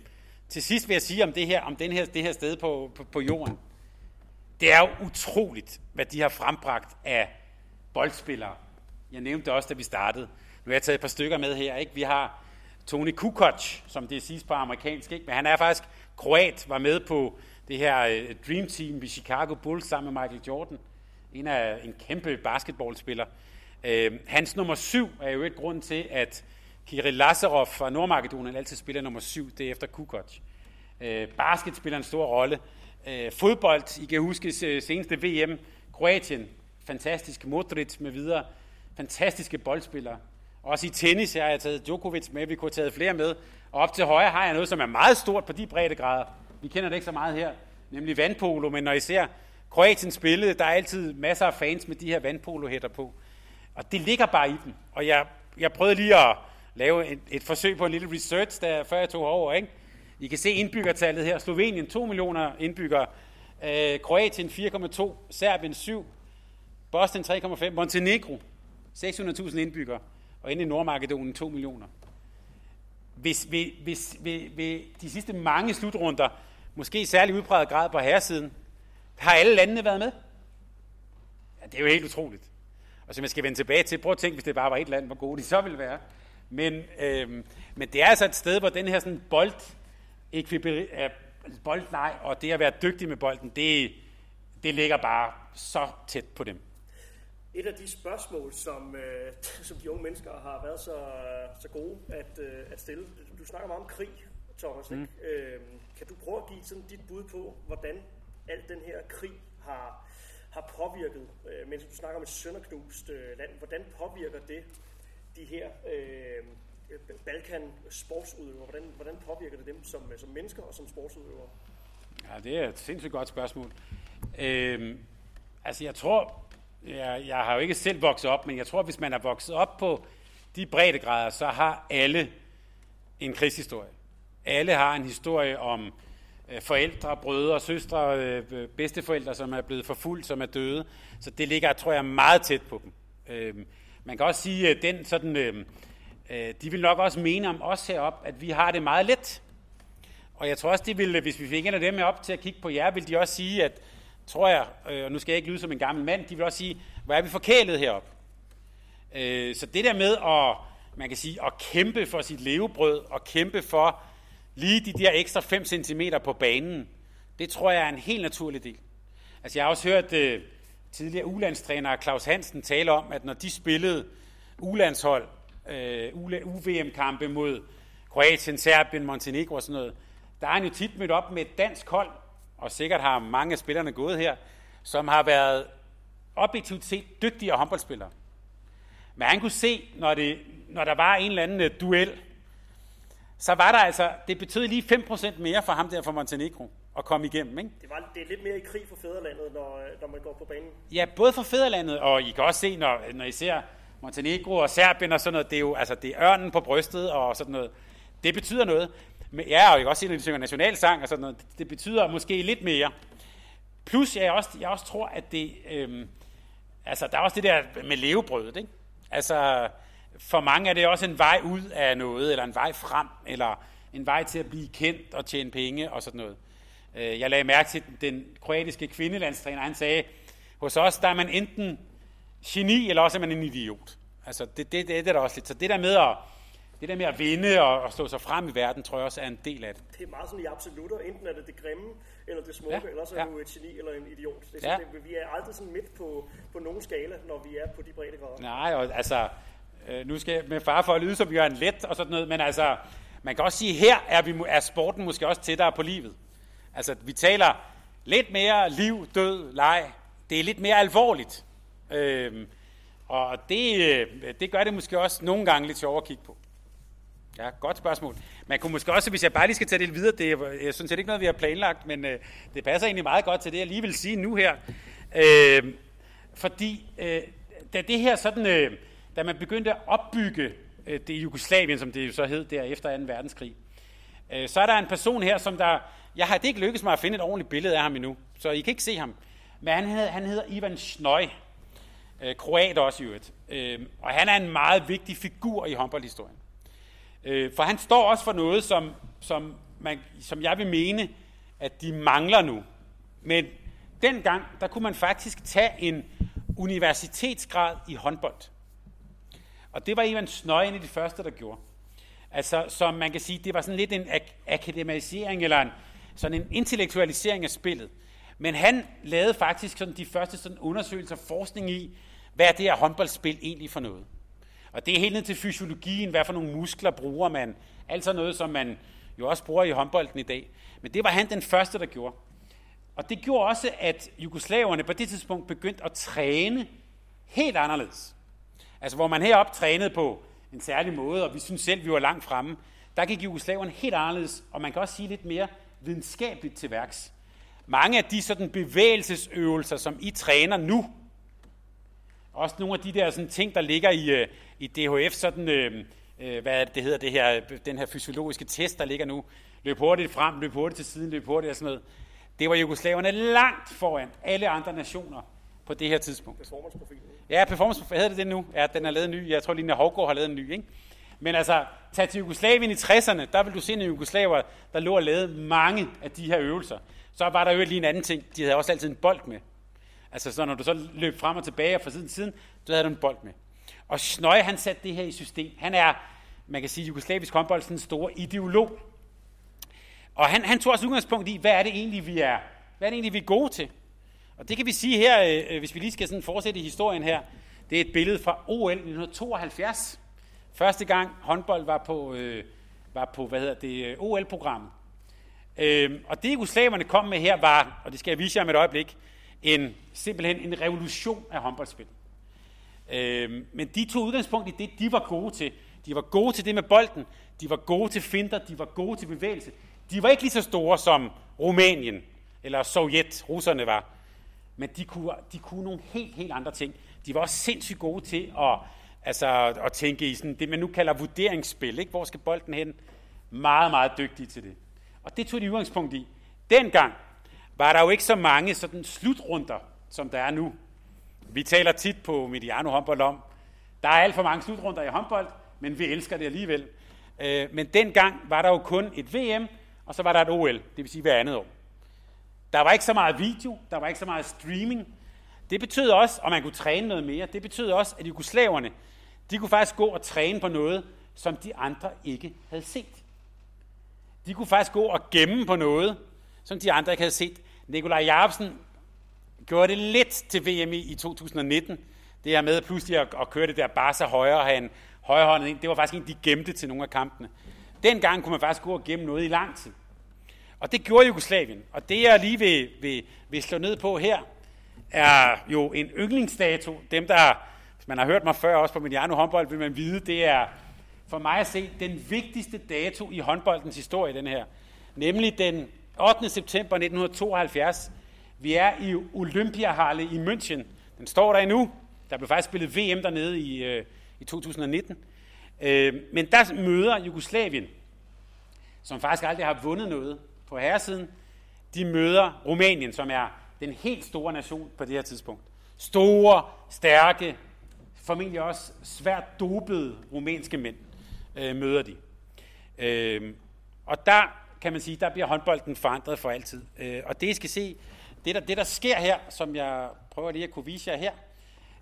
til sidst vil jeg sige om det her, om den her, det her sted på, på, på jorden. Det er jo utroligt, hvad de har frembragt af boldspillere. Jeg nævnte det også, da vi startede. Nu har jeg taget et par stykker med her. Ikke? Vi har Tony Kukoc, som det siges på amerikansk, ikke? men han er faktisk kroat, var med på det her øh, Dream Team i Chicago Bulls sammen med Michael Jordan. En af en kæmpe basketballspiller. Uh, hans nummer syv er jo et grund til, at Kirill Lazarov fra Nordmakedonien altid spiller nummer syv, det er efter Kukoc. Uh, basket spiller en stor rolle. Uh, fodbold, I kan huske seneste VM, Kroatien, fantastisk Modric med videre, fantastiske boldspillere. Også i tennis har jeg taget Djokovic med, vi kunne have taget flere med. Og op til højre har jeg noget, som er meget stort på de breddegrader. Vi kender det ikke så meget her, nemlig vandpolo, men når I ser Kroatien spille, der er altid masser af fans med de her vandpolo-hætter på. Og det ligger bare i dem. Og jeg, jeg prøvede lige at lave et, et forsøg på en lille research, der, før jeg tog over. Ikke? I kan se indbyggertallet her. Slovenien 2 millioner indbyggere. Øh, Kroatien 4,2. Serbien 7. Bosnien 3,5. Montenegro 600.000 indbyggere og inde i Nordmakedonien 2 millioner. Hvis, vi, hvis, vi, vi, de sidste mange slutrunder, måske i særlig udpræget grad på herresiden, har alle landene været med? Ja, det er jo helt utroligt. Og som jeg skal vende tilbage til, prøv at tænke, hvis det bare var et land, hvor gode de så ville være. Men, øhm, men det er altså et sted, hvor den her sådan bold, boldleg og det at være dygtig med bolden, det, det ligger bare så tæt på dem et af de spørgsmål, som, øh, som de unge mennesker har været så, så gode at, øh, at stille. Du snakker meget om krig, Thomas. Mm. Ikke? Øh, kan du prøve at give sådan dit bud på, hvordan al den her krig har, har påvirket, øh, mens du snakker om et sønderknust øh, land, hvordan påvirker det de her øh, Balkan sportsudøvere? Hvordan, hvordan påvirker det dem som, øh, som mennesker og som sportsudøvere? Ja, det er et sindssygt godt spørgsmål. Øh, altså jeg tror, jeg, jeg har jo ikke selv vokset op, men jeg tror, hvis man er vokset op på de breddegrader, så har alle en krigshistorie. Alle har en historie om Øh, forældre, brødre, søstre, øh, bedsteforældre, som er blevet forfulgt, som er døde. Så det ligger, tror jeg, meget tæt på dem. Øhm, man kan også sige, at den sådan, øhm, øh, de vil nok også mene om os heroppe, at vi har det meget let. Og jeg tror også, de ville, hvis vi fik en af dem med op til at kigge på jer, vil de også sige, at tror jeg, og nu skal jeg ikke lyde som en gammel mand, de vil også sige, hvor er vi forkælet herop. Så det der med at, man kan sige, at kæmpe for sit levebrød, og kæmpe for lige de der ekstra 5 cm på banen, det tror jeg er en helt naturlig del. Altså jeg har også hørt øh, tidligere ulandstræner Claus Hansen tale om, at når de spillede ulandshold, øh, UVM-kampe mod Kroatien, Serbien, Montenegro og sådan noget, der er han jo tit mødt op med et dansk hold, og sikkert har mange af spillerne gået her, som har været objektivt set dygtige håndboldspillere. Men han kunne se, når, det, når der var en eller anden øh, duel, så var der altså, det betød lige 5% mere for ham der fra Montenegro at komme igennem. Ikke? Det, var, det er lidt mere i krig for fædrelandet, når, når man går på banen. Ja, både for fædrelandet, og I kan også se, når, når I ser Montenegro og Serbien og sådan noget, det er jo altså, det er ørnen på brystet og sådan noget. Det betyder noget. Men ja, og jeg kan også sige, når de synger nationalsang og sådan noget, det betyder måske lidt mere. Plus, jeg også, jeg også tror, at det, øhm, altså, der er også det der med levebrødet, ikke? Altså, for mange er det også en vej ud af noget, eller en vej frem, eller en vej til at blive kendt og tjene penge og sådan noget. Øh, jeg lagde mærke til den kroatiske kvindelandstræner, han sagde, hos os, der er man enten geni, eller også er man en idiot. Altså, det, det, det, det er der også lidt. Så det der med at, det der med at vinde og, og stå sig frem i verden, tror jeg også er en del af det. Det er meget sådan i absolutter. Enten er det det grimme, eller det smukke, ja, eller så er ja. du et geni eller en idiot. Det er sådan, ja. det, vi er aldrig sådan midt på, på nogen skala, når vi er på de brede grader. Nej, og altså, øh, nu skal jeg med far for at lyde som Jørgen Let og sådan noget, men altså, man kan også sige, her er, vi, er sporten måske også tættere på livet. Altså, vi taler lidt mere liv, død, leg. Det er lidt mere alvorligt. Øh, og det, øh, det gør det måske også nogle gange lidt sjovere at kigge på. Ja, godt spørgsmål. Man kunne måske også, hvis jeg bare lige skal tage det videre, det er, jeg synes det ikke noget, vi har planlagt, men øh, det passer egentlig meget godt til det, jeg lige vil sige nu her. Øh, fordi øh, da det her sådan, øh, da man begyndte at opbygge øh, det Jugoslavien, som det jo så hed der efter 2. verdenskrig, øh, så er der en person her, som der, jeg har det ikke lykkes mig at finde et ordentligt billede af ham endnu, så I kan ikke se ham. Men han, hed, han hedder Ivan Snøj, øh, kroat også i øvrigt. Øh, og han er en meget vigtig figur i håndboldhistorien. Øh, for han står også for noget, som, som, man, som jeg vil mene, at de mangler nu. Men dengang, der kunne man faktisk tage en universitetsgrad i håndbold. Og det var Ivan Snøj en af de første, der gjorde. Altså, som man kan sige, det var sådan lidt en ak- akademisering, eller en, sådan en intellektualisering af spillet. Men han lavede faktisk sådan de første sådan undersøgelser og forskning i, hvad er det her håndboldspil egentlig for noget. Og det er helt ned til fysiologien, hvad for nogle muskler bruger man. Altså noget, som man jo også bruger i håndbolden i dag. Men det var han den første, der gjorde. Og det gjorde også, at jugoslaverne på det tidspunkt begyndte at træne helt anderledes. Altså hvor man heroppe trænede på en særlig måde, og vi synes selv, vi var langt fremme, der gik jugoslaverne helt anderledes, og man kan også sige lidt mere videnskabeligt til værks. Mange af de sådan bevægelsesøvelser, som I træner nu, også nogle af de der sådan, ting, der ligger i, øh, i DHF, sådan, øh, øh hvad det hedder, det her, den her fysiologiske test, der ligger nu. Løb hurtigt frem, løb hurtigt til siden, løb hurtigt og sådan noget. Det var jugoslaverne langt foran alle andre nationer på det her tidspunkt. Performance-profilen. Ja, performance hedder det det nu? Ja, den er lavet ny. Jeg tror, Line Hovgaard har lavet en ny, ikke? Men altså, tag til Jugoslavien i 60'erne, der vil du se en jugoslaver, der lå og lavede mange af de her øvelser. Så var der jo lige en anden ting. De havde også altid en bold med. Altså, så når du så løb frem og tilbage og fra siden til siden, så havde du en bold med. Og Snøje, han satte det her i system. Han er, man kan sige, jugoslavisk håndbold, sådan en stor ideolog. Og han, han tog også udgangspunkt i, hvad er det egentlig, vi er, hvad er det egentlig, vi er gode til? Og det kan vi sige her, øh, øh, hvis vi lige skal sådan fortsætte i historien her. Det er et billede fra OL 1972. Første gang håndbold var på, øh, var på hvad hedder det, OL-programmet. Øh, øhm, og det jugoslaverne kom med her var, og det skal jeg vise jer om et øjeblik, en, simpelthen en revolution af håndboldspil. Øh, men de tog udgangspunkt i det, de var gode til. De var gode til det med bolden, de var gode til finter, de var gode til bevægelse. De var ikke lige så store som Rumænien eller Sovjet, russerne var. Men de kunne, de kunne nogle helt, helt andre ting. De var også sindssygt gode til at, altså, at tænke i sådan, det, man nu kalder vurderingsspil. Ikke? Hvor skal bolden hen? Meget, meget dygtige til det. Og det tog de udgangspunkt i. Dengang var der jo ikke så mange sådan slutrunder, som der er nu. Vi taler tit på Mediano håndbold om, der er alt for mange slutrunder i håndbold, men vi elsker det alligevel. Øh, men dengang var der jo kun et VM, og så var der et OL, det vil sige hver andet år. Der var ikke så meget video, der var ikke så meget streaming. Det betød også, og man kunne træne noget mere, det betød også, at jugoslaverne, de kunne faktisk gå og træne på noget, som de andre ikke havde set. De kunne faktisk gå og gemme på noget, som de andre ikke havde set. Nikolaj Jacobsen gjorde det lidt til VM i 2019. Det her med pludselig at, at køre det der Barca højre og have en højrehåndet ind, det var faktisk en, de gemte til nogle af kampene. Dengang kunne man faktisk gå og gemme noget i lang tid. Og det gjorde Jugoslavien. Og det jeg lige vil, vil, vil slå ned på her, er jo en yndlingsdato. Dem, der, hvis man har hørt mig før, også på Mediano håndbold, vil man vide, det er for mig at se den vigtigste dato i håndboldens historie, den her. Nemlig den 8. september 1972. Vi er i Olympiahalle i München. Den står der endnu. Der blev faktisk spillet VM dernede i, øh, i 2019. Øh, men der møder Jugoslavien som faktisk aldrig har vundet noget på herresiden, de møder Rumænien, som er den helt store nation på det her tidspunkt. Store, stærke, formentlig også svært dopede rumænske mænd øh, møder de. Øh, og der kan man sige, der bliver håndbolden forandret for altid. Øh, og det, I skal se, det der, det der sker her, som jeg prøver lige at kunne vise jer her,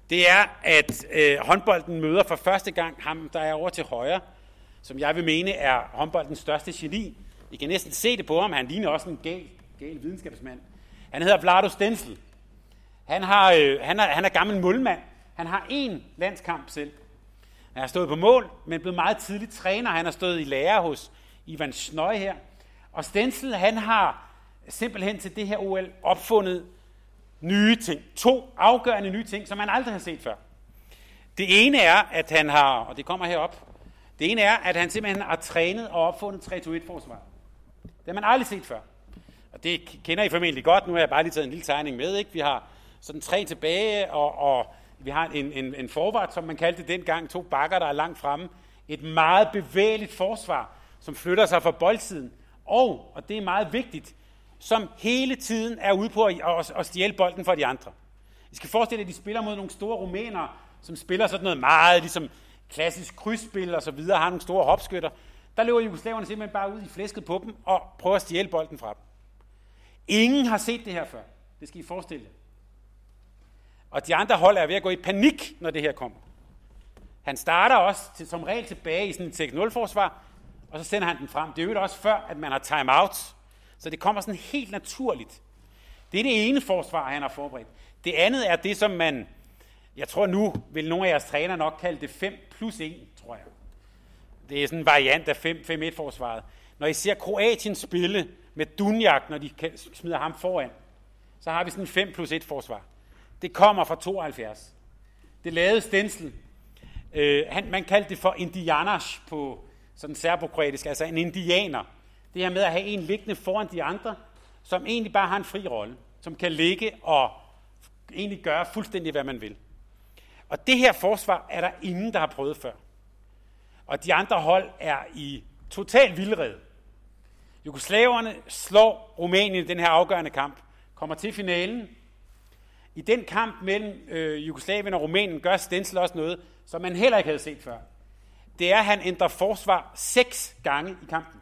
det er, at øh, håndbolden møder for første gang ham, der er over til højre, som jeg vil mene er håndboldens største geni. I kan næsten se det på ham, han ligner også en gal, gal videnskabsmand. Han hedder Vlado Stensel. Han, har, øh, han, er, han er gammel målmand. Han har én landskamp selv. Han har stået på mål, men blevet meget tidligt træner. Han har stået i lære hos Ivan Snøj her. Og Stensel, han har simpelthen til det her OL opfundet nye ting. To afgørende nye ting, som man aldrig har set før. Det ene er, at han har, og det kommer herop, det ene er, at han simpelthen har trænet og opfundet 3-2-1-forsvar. Det har man aldrig set før. Og det kender I formentlig godt. Nu har jeg bare lige taget en lille tegning med. Ikke? Vi har sådan tre tilbage, og, og vi har en, en, en forvart, som man kaldte det dengang, to bakker, der er langt fremme. Et meget bevægeligt forsvar, som flytter sig fra boldsiden. Og, og det er meget vigtigt, som hele tiden er ude på at, at, at stjæle bolden fra de andre. I skal forestille jer, at de spiller mod nogle store rumænere, som spiller sådan noget meget ligesom klassisk krydsspil og så videre, har nogle store hopskytter. Der løber jugoslaverne simpelthen bare ud i flæsket på dem og prøver at stjæle bolden fra dem. Ingen har set det her før. Det skal I forestille jer. Og de andre hold er ved at gå i panik, når det her kommer. Han starter også til, som regel tilbage i sådan et 6-0-forsvar, og så sender han den frem. Det er jo også før, at man har timeout. Så det kommer sådan helt naturligt. Det er det ene forsvar, han har forberedt. Det andet er det, som man, jeg tror nu, vil nogle af jeres træner nok kalde det 5 plus 1, tror jeg. Det er sådan en variant af 5-1-forsvaret. Når I ser Kroatien spille med Dunjak, når de smider ham foran, så har vi sådan en 5 plus 1 forsvar. Det kommer fra 72. Det lavede Stensel. Øh, han, man kaldte det for indianas på sådan serbokroatisk, altså en indianer. Det her med at have en liggende foran de andre, som egentlig bare har en fri rolle, som kan ligge og egentlig gøre fuldstændig, hvad man vil. Og det her forsvar er der ingen, der har prøvet før. Og de andre hold er i total vildred. Jugoslaverne slår Rumænien i den her afgørende kamp, kommer til finalen. I den kamp mellem øh, Jugoslavien og Rumænien gør Stensel også noget, som man heller ikke havde set før. Det er, at han ændrer forsvar seks gange i kampen.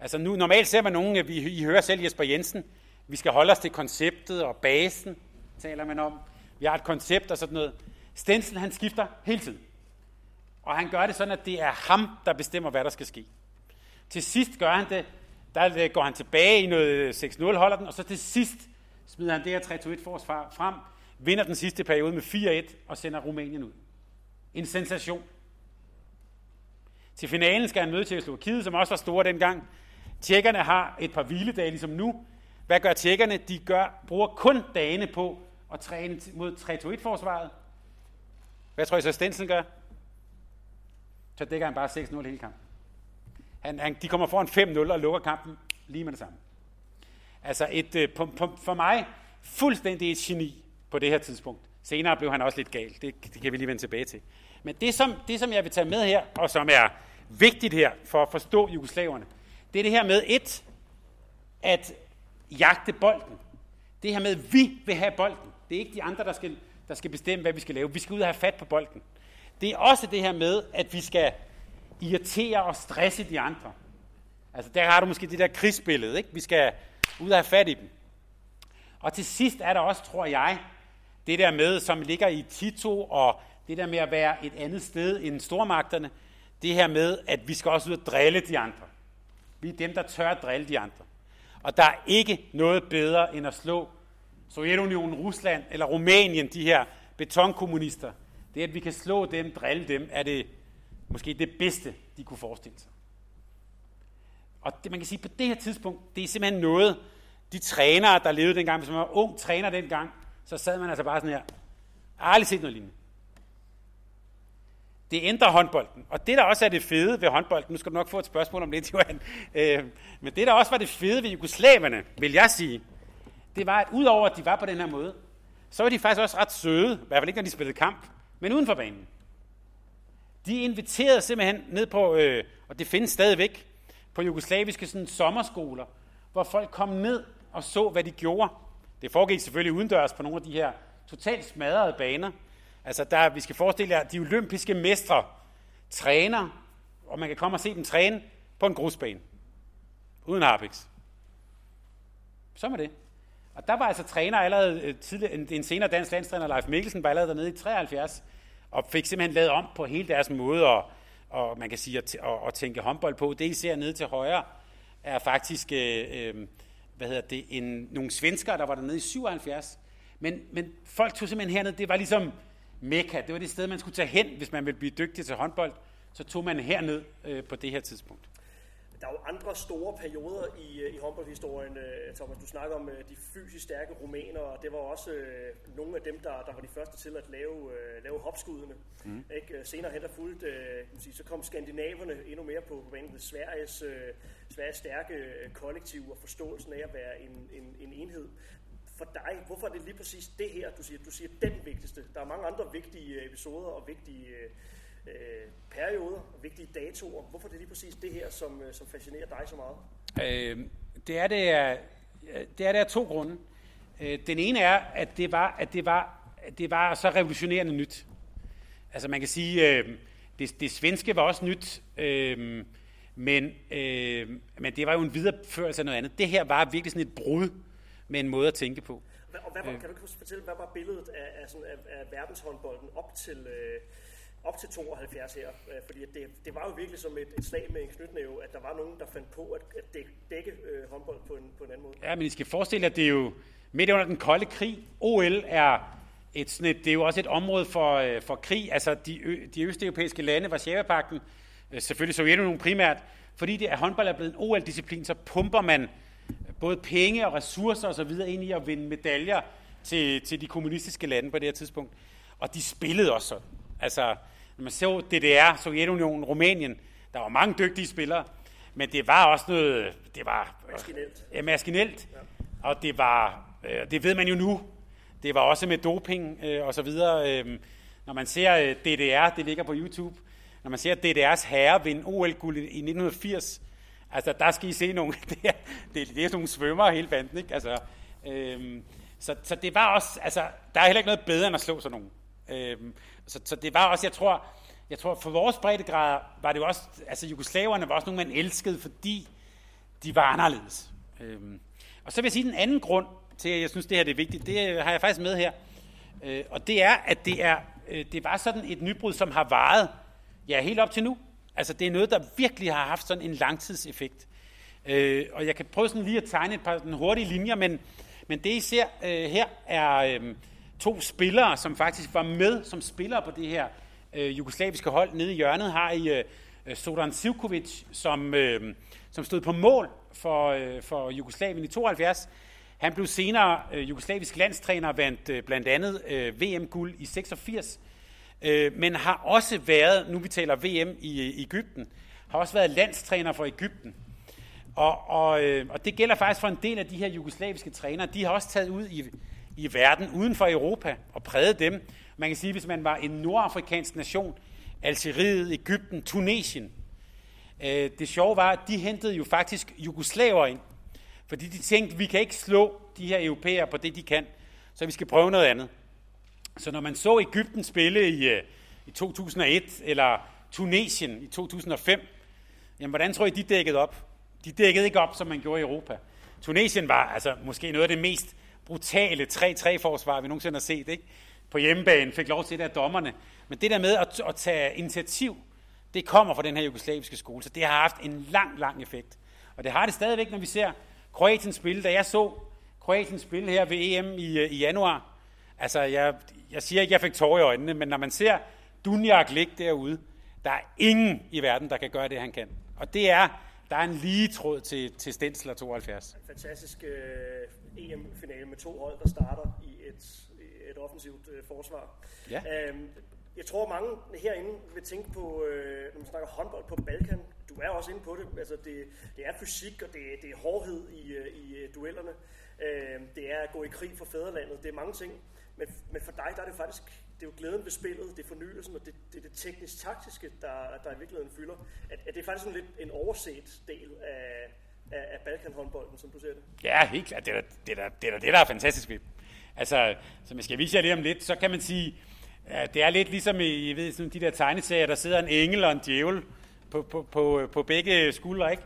Altså nu, normalt ser man nogen, vi, I hører selv Jesper Jensen, vi skal holde os til konceptet og basen, taler man om. Vi har et koncept og sådan noget. Stensel, han skifter hele tiden. Og han gør det sådan, at det er ham, der bestemmer, hvad der skal ske. Til sidst gør han det, der går han tilbage i noget 6-0, holder den, og så til sidst smider han det her 3-2-1-forsvar frem, vinder den sidste periode med 4-1 og sender Rumænien ud. En sensation. Til finalen skal han møde Tjekkoslovakiet, som også var store dengang. Tjekkerne har et par hviledage, ligesom nu. Hvad gør tjekkerne? De gør, bruger kun dagene på at træne mod 3-2-1-forsvaret. Hvad tror I så Stensen gør? Så dækker han bare 6-0 hele kampen. Han, han, de kommer foran 5-0 og lukker kampen lige med det samme. Altså et, øh, på, på, for mig fuldstændig et geni på det her tidspunkt. Senere blev han også lidt gal. Det, det kan vi lige vende tilbage til. Men det som, det, som jeg vil tage med her, og som er vigtigt her for at forstå jugoslaverne, det er det her med et, at jagte bolden. Det her med, at vi vil have bolden. Det er ikke de andre, der skal, der skal bestemme, hvad vi skal lave. Vi skal ud og have fat på bolden. Det er også det her med, at vi skal irritere og stresse de andre. Altså der har du måske det der krigsbillede, ikke? Vi skal ud og have fat i dem. Og til sidst er der også, tror jeg, det der med, som ligger i Tito, og det der med at være et andet sted end stormagterne, det her med, at vi skal også ud og drille de andre. Vi er dem, der tør at drille de andre. Og der er ikke noget bedre end at slå Sovjetunionen, Rusland eller Rumænien, de her betonkommunister. Det, at vi kan slå dem, drille dem, er det måske det bedste, de kunne forestille sig. Og det, man kan sige, på det her tidspunkt, det er simpelthen noget, de trænere, der levede dengang, hvis man var ung træner dengang, så sad man altså bare sådan her. Jeg har aldrig set noget lignende. Det ændrer håndbolden. Og det, der også er det fede ved håndbolden, nu skal du nok få et spørgsmål om det, Johan, øh, men det, der også var det fede ved jugoslaverne, vil jeg sige, det var, at udover at de var på den her måde, så var de faktisk også ret søde, i hvert fald ikke, når de spillede kamp, men uden for banen. De inviterede simpelthen ned på, øh, og det findes stadigvæk, på jugoslaviske sådan, sommerskoler, hvor folk kom ned og så, hvad de gjorde. Det foregik selvfølgelig udendørs på nogle af de her totalt smadrede baner. Altså, der, vi skal forestille jer, at de olympiske mestre træner, og man kan komme og se dem træne på en grusbane. Uden harpiks. Så er det. Og der var altså træner allerede øh, tidlig, tidligere, en, en senere dansk landstræner, Leif Mikkelsen, var allerede dernede i 73, og fik simpelthen lavet om på hele deres måde at, og man kan sige, at, at, at tænke håndbold på. Det, I ser nede til højre, er faktisk øh, øh, hvad hedder det, en, nogle svenskere, der var dernede i 77. Men, men folk tog simpelthen herned, det var ligesom Mekka, det var det sted, man skulle tage hen, hvis man ville blive dygtig til håndbold. Så tog man herned øh, på det her tidspunkt. Der er jo andre store perioder i, øh, i håndboldhistorien. Øh, Thomas, du snakker om øh, de fysisk stærke rumæner, og det var også øh, nogle af dem, der, der var de første til at lave, øh, lave hopskuddene. Mm. Ikke? Senere hen der fulgt, øh, sige, så kom skandinaverne endnu mere på, på banen. Sveriges, øh, Sveriges stærke kollektiv og forståelsen af at være en, en, en enhed. For dig, hvorfor er det lige præcis det her, du siger? Du siger den vigtigste. Der er mange andre vigtige episoder og vigtige... Øh, perioder og vigtige datoer. Hvorfor er det lige præcis det her, som, øh, som fascinerer dig så meget? Øh, det, er det, er, det er det af to grunde. Øh, den ene er, at det var, at det var, at det var så revolutionerende nyt. Altså man kan sige, øh, det, det svenske var også nyt, øh, men, øh, men det var jo en videreførelse af noget andet. Det her var virkelig sådan et brud med en måde at tænke på. Og hvad var, øh. kan du fortælle, hvad var billedet af, af, sådan, af, af verdenshåndbolden op til, øh, op til 72 her, øh, fordi det, det var jo virkelig som et, et slag med en knytnæve, at der var nogen, der fandt på at, at dække, dække øh, håndbold på en, på en anden måde. Ja, men I skal forestille jer, at det er jo midt under den kolde krig. OL er et, sådan et, det er jo også et område for, øh, for krig. Altså de, ø, de østeuropæiske lande, Varsjava-pakten, øh, selvfølgelig Sovjetunionen primært, fordi det at håndbold er blevet en OL-disciplin, så pumper man både penge og ressourcer osv. ind i at vinde medaljer til, til de kommunistiske lande på det her tidspunkt. Og de spillede også sådan. Altså, når man så DDR, Sovjetunionen, Rumænien, der var mange dygtige spillere, men det var også noget, det var maskinelt. Ja, maskinelt. Ja. Og det var, øh, det ved man jo nu, det var også med doping øh, og så videre. Øh, når man ser øh, DDR, det ligger på YouTube, når man ser DDR's herre vinde OL-guld i 1980, altså der skal I se nogle, det er, det, er, det er sådan nogle svømmer hele banden, ikke? Altså, øh, så, så det var også, altså, der er heller ikke noget bedre end at slå sådan nogen. Øhm, så, så det var også, jeg tror, jeg tror for vores breddegrad var det jo også, altså jugoslaverne var også nogen, man elskede, fordi de var anderledes. Øhm, og så vil jeg sige den anden grund til, at jeg synes, det her det er vigtigt, det øh, har jeg faktisk med her. Øh, og det er, at det, er, øh, det var sådan et nybrud, som har varet ja, helt op til nu. Altså det er noget, der virkelig har haft sådan en langtidseffekt. Øh, og jeg kan prøve sådan lige at tegne et par den hurtige linjer, men, men det I ser øh, her er... Øh, to spillere, som faktisk var med som spillere på det her øh, jugoslaviske hold nede i hjørnet, har i øh, øh Sodan Sivkovic, som, øh, som stod på mål for, øh, for Jugoslavien i 72. Han blev senere øh, jugoslavisk landstræner og vandt øh, blandt andet øh, VM-guld i 86, øh, men har også været, nu vi taler VM i, øh, i Ægypten, har også været landstræner for Ægypten. Og, og, øh, og det gælder faktisk for en del af de her jugoslaviske trænere. De har også taget ud i i verden uden for Europa og prægede dem. Man kan sige, hvis man var en nordafrikansk nation, Algeriet, Ægypten, Tunesien. Øh, det sjove var, at de hentede jo faktisk jugoslaver ind, fordi de tænkte, vi kan ikke slå de her europæere på det, de kan, så vi skal prøve noget andet. Så når man så Ægypten spille i, øh, i 2001, eller Tunesien i 2005, jamen hvordan tror I, de dækkede op? De dækkede ikke op, som man gjorde i Europa. Tunesien var altså måske noget af det mest brutale 3-3-forsvar, vi nogensinde har set, ikke? på hjemmebane, fik lov til det af dommerne. Men det der med at, at tage initiativ, det kommer fra den her jugoslaviske skole, så det har haft en lang, lang effekt. Og det har det stadigvæk, når vi ser Kroatien spille. Da jeg så Kroatien spille her ved EM i, øh, i januar, altså jeg, jeg siger ikke, jeg fik tårer i øjnene, men når man ser Dunjak ligge derude, der er ingen i verden, der kan gøre det, han kan. Og det er, der er en lige tråd til, til Stensler 72. Fantastisk øh, EM-finale med to hold, der starter i et, et offensivt øh, forsvar. Ja. Øhm, jeg tror, mange herinde vil tænke på, øh, når man snakker håndbold på Balkan, du er også inde på det, altså det, det er fysik, og det, det er hårdhed i, øh, i øh, duellerne. Øh, det er at gå i krig for fædrelandet. Det er mange ting. Men, men for dig, der er det faktisk det er jo glæden ved spillet, det er fornyelsen, og det, det er det teknisk-taktiske, der, der i virkeligheden fylder. At, at det er faktisk en lidt en overset del af, af, af Balkan-håndbolden, som du ser det. Ja, helt klart. Det er det, der, det, er det, der er fantastisk ved. Altså, som jeg skal vise jer lige om lidt, så kan man sige, at det er lidt ligesom i I ved, sådan de der tegneserier, der sidder en engel og en djævel på, på, på, på begge skuldre, ikke?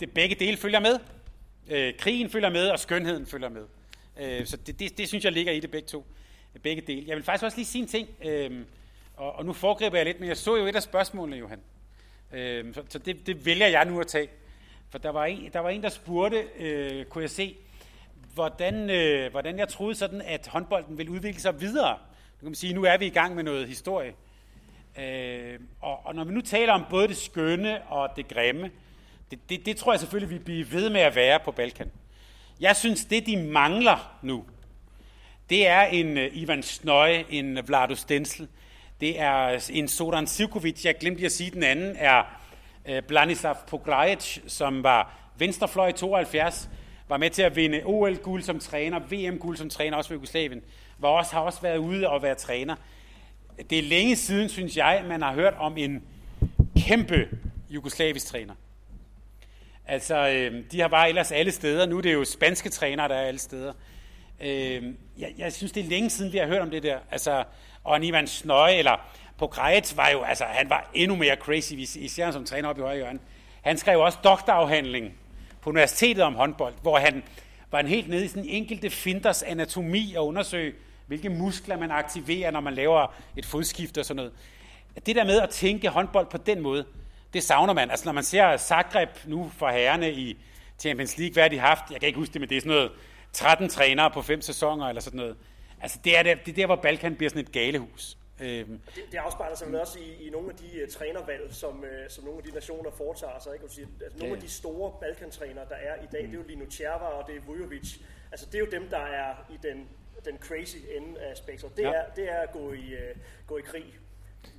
Det, begge dele følger med. Øh, krigen følger med, og skønheden følger med. Øh, så det, det, det synes jeg ligger i det begge to. Begge dele. Jeg vil faktisk også lige sige en ting, øh, og, og nu foregriber jeg lidt, men jeg så jo et af spørgsmålene, Johan. Øh, så så det, det vælger jeg nu at tage. For der var en, der, var en, der spurgte, øh, kunne jeg se, hvordan, øh, hvordan jeg troede sådan, at håndbolden ville udvikle sig videre. Du kan man sige, nu er vi i gang med noget historie. Øh, og, og når vi nu taler om både det skønne og det grimme, det, det, det tror jeg selvfølgelig, vi bliver ved med at være på Balkan. Jeg synes, det de mangler nu, det er en uh, Ivan Snøje, en Vlado Stensel, det er en Sodan Sivkovic, jeg glemte at sige, den anden er Øh, Blanislav Pogrejic, som var venstrefløj i 72, var med til at vinde OL-guld som træner, VM-guld som træner, også for Jugoslavien, var også, har også været ude og være træner. Det er længe siden, synes jeg, man har hørt om en kæmpe jugoslavisk træner. Altså, øh, de har bare ellers alle steder. Nu er det jo spanske trænere, der er alle steder. Øh, jeg, jeg synes, det er længe siden, vi har hørt om det der. Altså, og en Ivan Snøje, eller på Grejets var jo, altså, han var endnu mere crazy, især som træner op i højre hjørne. Han skrev også doktorafhandling på universitetet om håndbold, hvor han var en helt nede i sådan enkelte finders anatomi og undersøge, hvilke muskler man aktiverer, når man laver et fodskift og sådan noget. Det der med at tænke håndbold på den måde, det savner man. Altså når man ser Zagreb nu for herrerne i Champions League, hvad har de haft? Jeg kan ikke huske det, men det er sådan noget 13 trænere på fem sæsoner eller sådan noget. Altså det er, det, det er der, hvor Balkan bliver sådan et galehus. Øhm. Det, det afspejler sig vel også i, i nogle af de uh, trænervalg, som, uh, som nogle af de nationer foretager sig. Ikke? Sige, altså, nogle ja. af de store Balkantrænere, der er i dag, mm. det er jo Lino Tjerva og det er Vujovic. Altså det er jo dem, der er i den, den crazy ende af spektret. Det, ja. er, det er at gå i, uh, gå i krig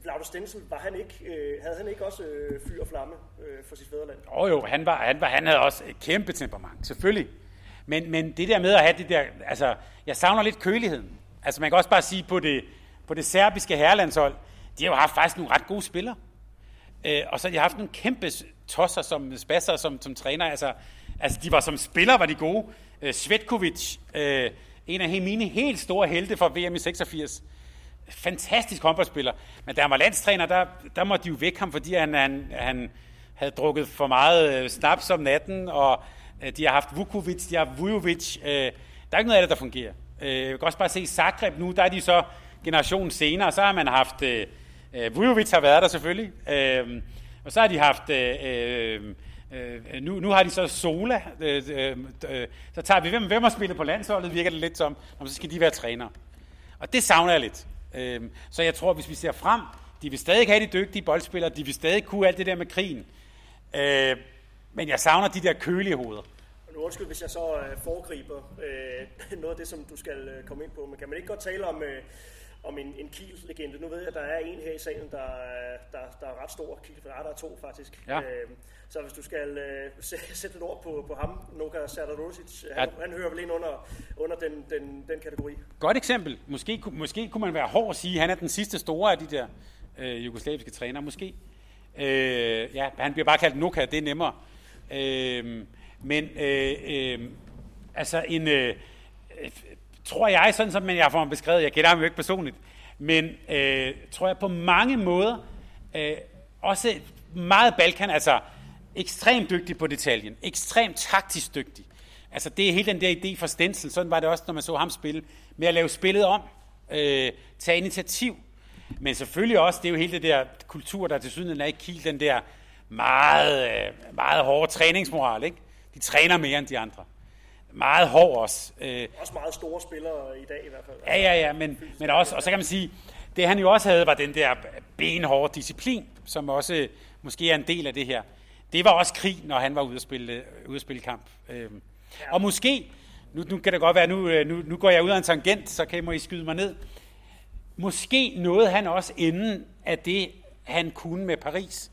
Vlado Stensel, var han ikke, øh, havde han ikke også øh, fyr og flamme øh, for sit fædreland? Jo oh, jo, han, var, han, var, han havde også et kæmpe temperament, selvfølgelig. Men, men det der med at have det der, altså, jeg savner lidt køligheden. Altså man kan også bare sige, på det, på det serbiske herrelandshold, de har jo haft faktisk nogle ret gode spillere. Øh, og så har de haft nogle kæmpe tosser som spasser som, som træner. Altså, altså de var som spillere, var de gode. Øh, Svetkovic, øh, en af mine helt store helte fra VM i 86, fantastisk håndboldspiller. Men da han var landstræner, der, der måtte de jo væk ham, fordi han, han, han havde drukket for meget øh, snaps om natten, og øh, de har haft Vukovic, de har haft Vujovic. Øh, der er ikke noget af det, der fungerer. Øh, jeg kan også bare se Zagreb nu, der er de så generation senere, så har man haft, øh, øh Vujovic har været der selvfølgelig, øh, og så har de haft, øh, øh, øh, nu, nu har de så Sola, øh, øh, øh, så tager vi, hvem, hvem har spillet på landsholdet, virker det lidt som, om så skal de være trænere. Og det savner jeg lidt. Øh, så jeg tror, hvis vi ser frem, de vil stadig have de dygtige boldspillere, de vil stadig kunne alt det der med krigen. Øh, men jeg savner de der kølige hoveder. Nu undskyld, hvis jeg så øh, foregriber øh, noget af det, som du skal øh, komme ind på, men kan man ikke godt tale om, øh, om en, en Kiel-legende? Nu ved jeg, at der er en her i salen, der, der, der er ret stor. Kiel, der er to faktisk. Ja. Øh, så hvis du skal øh, sætte et ord på, på ham, Noka Serdar han, ja. han hører vel ind under, under den, den, den kategori. Godt eksempel. Måske, måske kunne man være hård at sige, at han er den sidste store af de der øh, jugoslaviske trænere. Måske. Øh, ja, han bliver bare kaldt Noka, det er nemmere. Øh, men øh, øh, altså en... Øh, tror jeg, sådan som jeg får ham beskrevet, jeg kender ham jo ikke personligt, men øh, tror jeg på mange måder, øh, også meget Balkan, altså ekstremt dygtig på detaljen, ekstremt taktisk dygtig. Altså det er hele den der idé for Stensel, sådan var det også, når man så ham spille, med at lave spillet om, øh, tage initiativ. Men selvfølgelig også, det er jo hele det der kultur, der til syden er ikke Kiel, den der meget, øh, meget hårde træningsmoral, ikke? De træner mere end de andre. Meget hård også. Øh, også meget store spillere i dag i hvert fald. Ja, ja, ja, men, men også, og så kan man sige, det han jo også havde, var den der benhårde disciplin, som også måske er en del af det her. Det var også krig, når han var ude at spille, ude at spille kamp. Øhm. Ja. Og måske, nu, nu kan det godt være, nu, øh, nu, nu går jeg ud af en tangent, så kan I skyde mig ned. Måske nåede han også inden af det, han kunne med Paris,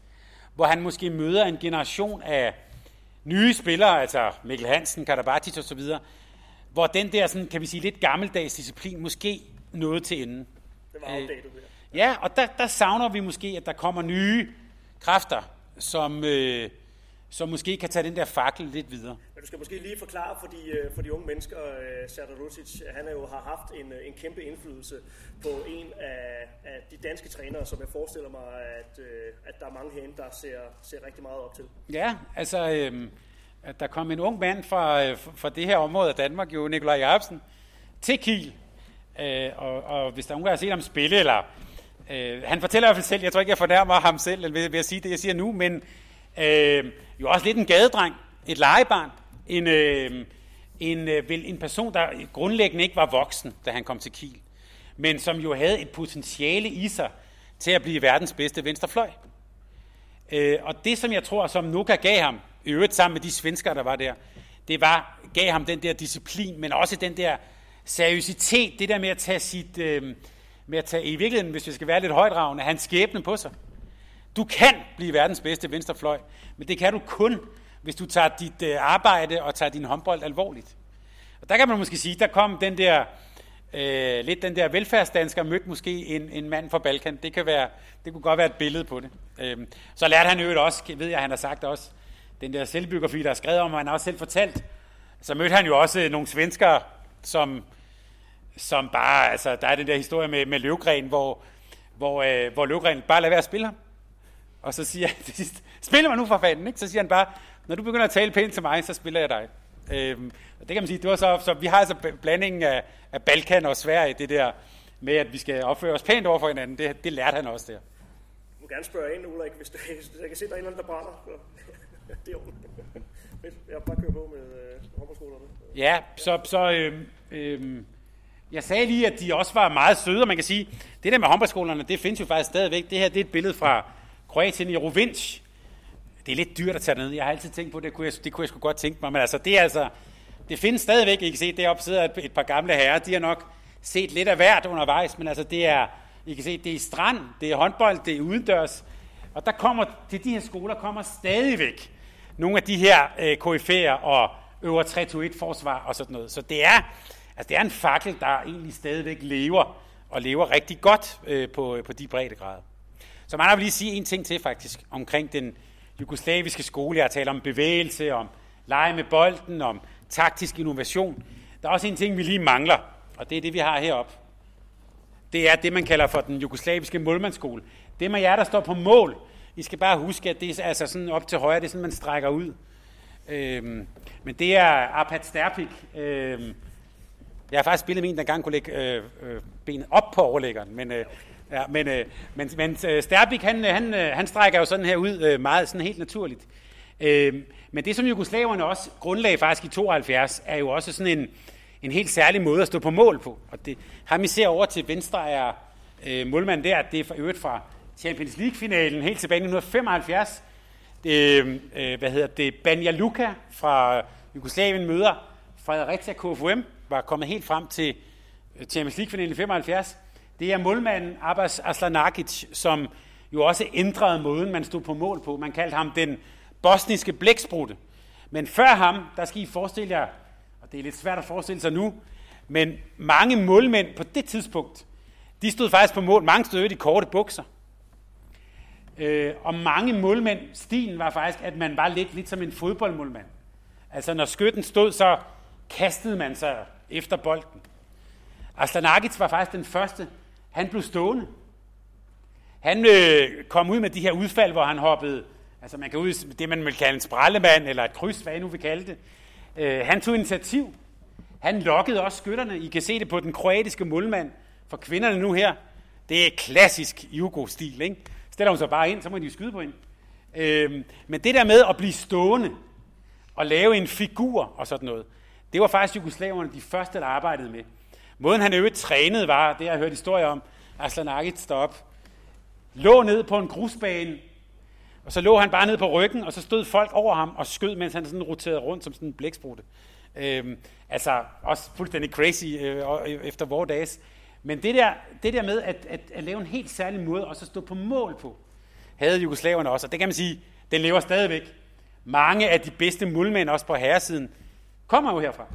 hvor han måske møder en generation af nye spillere, altså Mikkel Hansen, Karabatic og så videre, hvor den der, sådan, kan vi sige, lidt gammeldags disciplin måske nåede til enden. Det var outdated her. Ja, og der, der savner vi måske, at der kommer nye kræfter, som, øh, som måske kan tage den der fakkel lidt videre. Men du skal måske lige forklare for de, øh, for de unge mennesker, øh, Rusic, han er jo har haft en, øh, en kæmpe indflydelse på en af, af de danske trænere, som jeg forestiller mig, at, at der er mange herinde, der ser, ser rigtig meget op til. Ja, altså, øh, at der kom en ung mand fra, fra det her område af Danmark, jo Nikolaj Jacobsen, til Kiel. Øh, og, og hvis der er nogen, der har set ham spille, eller øh, han fortæller i hvert fald selv, jeg tror ikke, jeg fornærmer ham selv ved, ved at sige det, jeg siger nu, men øh, jo også lidt en gadedreng, et legebarn, en, øh, en, øh, vel, en person, der grundlæggende ikke var voksen, da han kom til Kiel, men som jo havde et potentiale i sig til at blive verdens bedste venstrefløj. Øh, og det, som jeg tror, som Nuka gav ham, i øvrigt sammen med de svenskere, der var der, det var, gav ham den der disciplin, men også den der seriøsitet, det der med at tage sit, øh, med at tage, i virkeligheden, hvis vi skal være lidt højdragende, hans skæbne på sig. Du kan blive verdens bedste venstrefløj, men det kan du kun, hvis du tager dit øh, arbejde og tager din håndbold alvorligt. Og der kan man måske sige, der kom den der, øh, lidt den der velfærdsdansker, mødte måske en, en mand fra Balkan. Det, kan være, det kunne godt være et billede på det. Øh, så lærte han øvrigt også, ved jeg, han har sagt også, den der selvbiografi, der er skrevet om, og han har også selv fortalt, så mødte han jo også nogle svenskere, som, som bare, altså der er den der historie med, med Løvgren, hvor, hvor, øh, hvor Løvgren bare lader være at spille ham. Og så siger han til sidst, spiller mig nu for fanden, ikke? Så siger han bare, når du begynder at tale pænt til mig, så spiller jeg dig. Øhm, og det kan man sige, det var så, så vi har altså blandingen af, af Balkan og Sverige, det der med, at vi skal opføre os pænt over for hinanden, det, det lærte han også der. Du må gerne spørge ind, Ulrik, hvis, du, hvis jeg kan se, der er en eller anden, der brænder. det er ordentligt. Jeg bare kører på med øh, håndboldskolerne. Ja, så, så øh, øh, jeg sagde lige, at de også var meget søde, og man kan sige, det der med håndboldskolerne, det findes jo faktisk stadigvæk. Det her det er et billede fra Kroatien i Rovinj. Det er lidt dyrt at tage ned. Jeg har altid tænkt på, det kunne jeg, det kunne jeg sgu godt tænke mig. Men altså, det er altså, det findes stadigvæk. I kan se, deroppe sidder et, et par gamle herrer. De har nok set lidt af hvert undervejs, men altså, det er, I kan se, det er strand, det er håndbold, det er udendørs. Og der kommer, til de her skoler kommer stadigvæk nogle af de her øh, KF'er og øver 3-2-1 forsvar og sådan noget. Så det er, altså det er en fakkel, der egentlig stadigvæk lever, og lever rigtig godt øh, på, øh, på de breddegrader. Så man vil lige sige en ting til faktisk, omkring den jugoslaviske skole. Jeg taler om bevægelse, om lege med bolden, om taktisk innovation. Der er også en ting, vi lige mangler, og det er det, vi har heroppe. Det er det, man kalder for den jugoslaviske målmandsskole. Det med jer, der står på mål, I skal bare huske, at det er altså sådan op til højre, det er sådan, man strækker ud. Øhm, men det er Arpat Sterpik. Øhm, jeg har faktisk spillet med en, der engang kunne lægge øh, øh, benet op på overlæggeren, men, øh, ja, men, øh, men, men øh, Sterbik, han, øh, han, øh, han strækker jo sådan her ud øh, meget sådan helt naturligt. Øh, men det, som jugoslaverne også grundlagde faktisk i 72, er jo også sådan en, en helt særlig måde at stå på mål på. Og det, ham I ser over til venstre er øh, målmanden der, det er for øvrigt fra Champions League-finalen helt tilbage i 1975. Det, øh, hvad hedder det, Banja Luka fra Jugoslavien møder Fredericia KFUM, var kommet helt frem til Champions League-finalen i 75. Det er målmanden Abbas Aslanagic, som jo også ændrede måden, man stod på mål på. Man kaldte ham den bosniske blæksprutte. Men før ham, der skal I forestille jer, og det er lidt svært at forestille sig nu, men mange målmænd på det tidspunkt, de stod faktisk på mål. Mange stod i korte bukser. Øh, og mange målmænd, stilen var faktisk, at man var lidt, lidt som en fodboldmålmand. Altså når skytten stod, så kastede man sig efter bolden. Aslanagic var faktisk den første. Han blev stående. Han øh, kom ud med de her udfald, hvor han hoppede, altså man kan ud det, man vil kalde en sprællemand, eller et kryds, hvad I nu vil kalde det. Øh, han tog initiativ. Han lokkede også skytterne. I kan se det på den kroatiske målmand for kvinderne nu her. Det er klassisk Jugo-stil, ikke? Stiller hun sig bare ind, så må de skyde på hende. Øh, men det der med at blive stående og lave en figur og sådan noget, det var faktisk jugoslaverne de første, der arbejdede med. Måden han øvrigt trænede var, det har jeg hørt historier om, Aslan Agic stop, lå ned på en grusbane, og så lå han bare ned på ryggen, og så stod folk over ham og skød, mens han sådan roterede rundt som sådan en blæksprutte. Øhm, altså også fuldstændig crazy øh, øh efter vores dages. Men det der, det der med at, at, at lave en helt særlig måde, og så stå på mål på, havde jugoslaverne også, og det kan man sige, den lever stadigvæk. Mange af de bedste muldmænd, også på herresiden, kommer jo herfra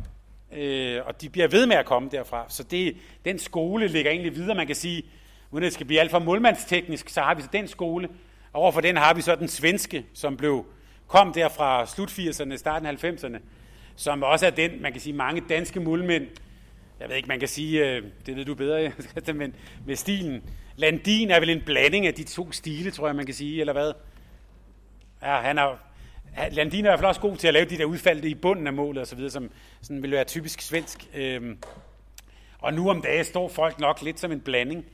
øh, og de bliver ved med at komme derfra. Så det, den skole ligger egentlig videre, man kan sige, uden at det skal blive alt for målmandsteknisk, så har vi så den skole, og overfor den har vi så den svenske, som blev kom der fra slut 80'erne, starten af 90'erne, som også er den, man kan sige, mange danske målmænd, jeg ved ikke, man kan sige, øh, det ved du bedre, men med stilen. Landin er vel en blanding af de to stile, tror jeg, man kan sige, eller hvad? Ja, han har Landin er i hvert fald også god til at lave de der udfald i bunden af målet og så videre, som sådan vil være typisk svensk. Øhm, og nu om dagen står folk nok lidt som en blanding.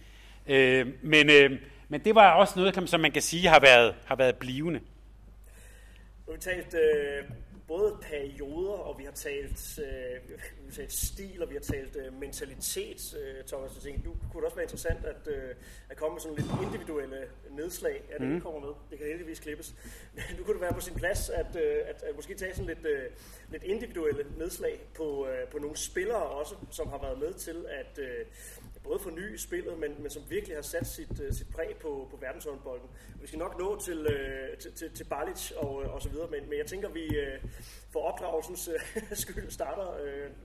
Øh, men, øh, men det var også noget, som man kan sige har været, har været blivende. Nu har vi talt øh, både perioder, og vi har talt, øh, vi har talt stil, og vi har talt øh, mentalitet, øh, Thomas. Jeg tænkte, du kunne det også være interessant at, øh, at komme med sådan lidt individuelle nedslag, at det mm. kommer med. Det kan heldigvis klippes. nu kunne det være på sin plads at, øh, at, at måske tage sådan lidt, øh, lidt individuelle nedslag på, øh, på nogle spillere også, som har været med til at øh, både forny spillet, men, men som virkelig har sat sit, uh, sit præg på, på verdenshåndbolden. Vi skal nok nå til, uh, til, til, til Balic og, og så videre, men, men jeg tænker, vi uh, for opdragelsens uh, skyld starter,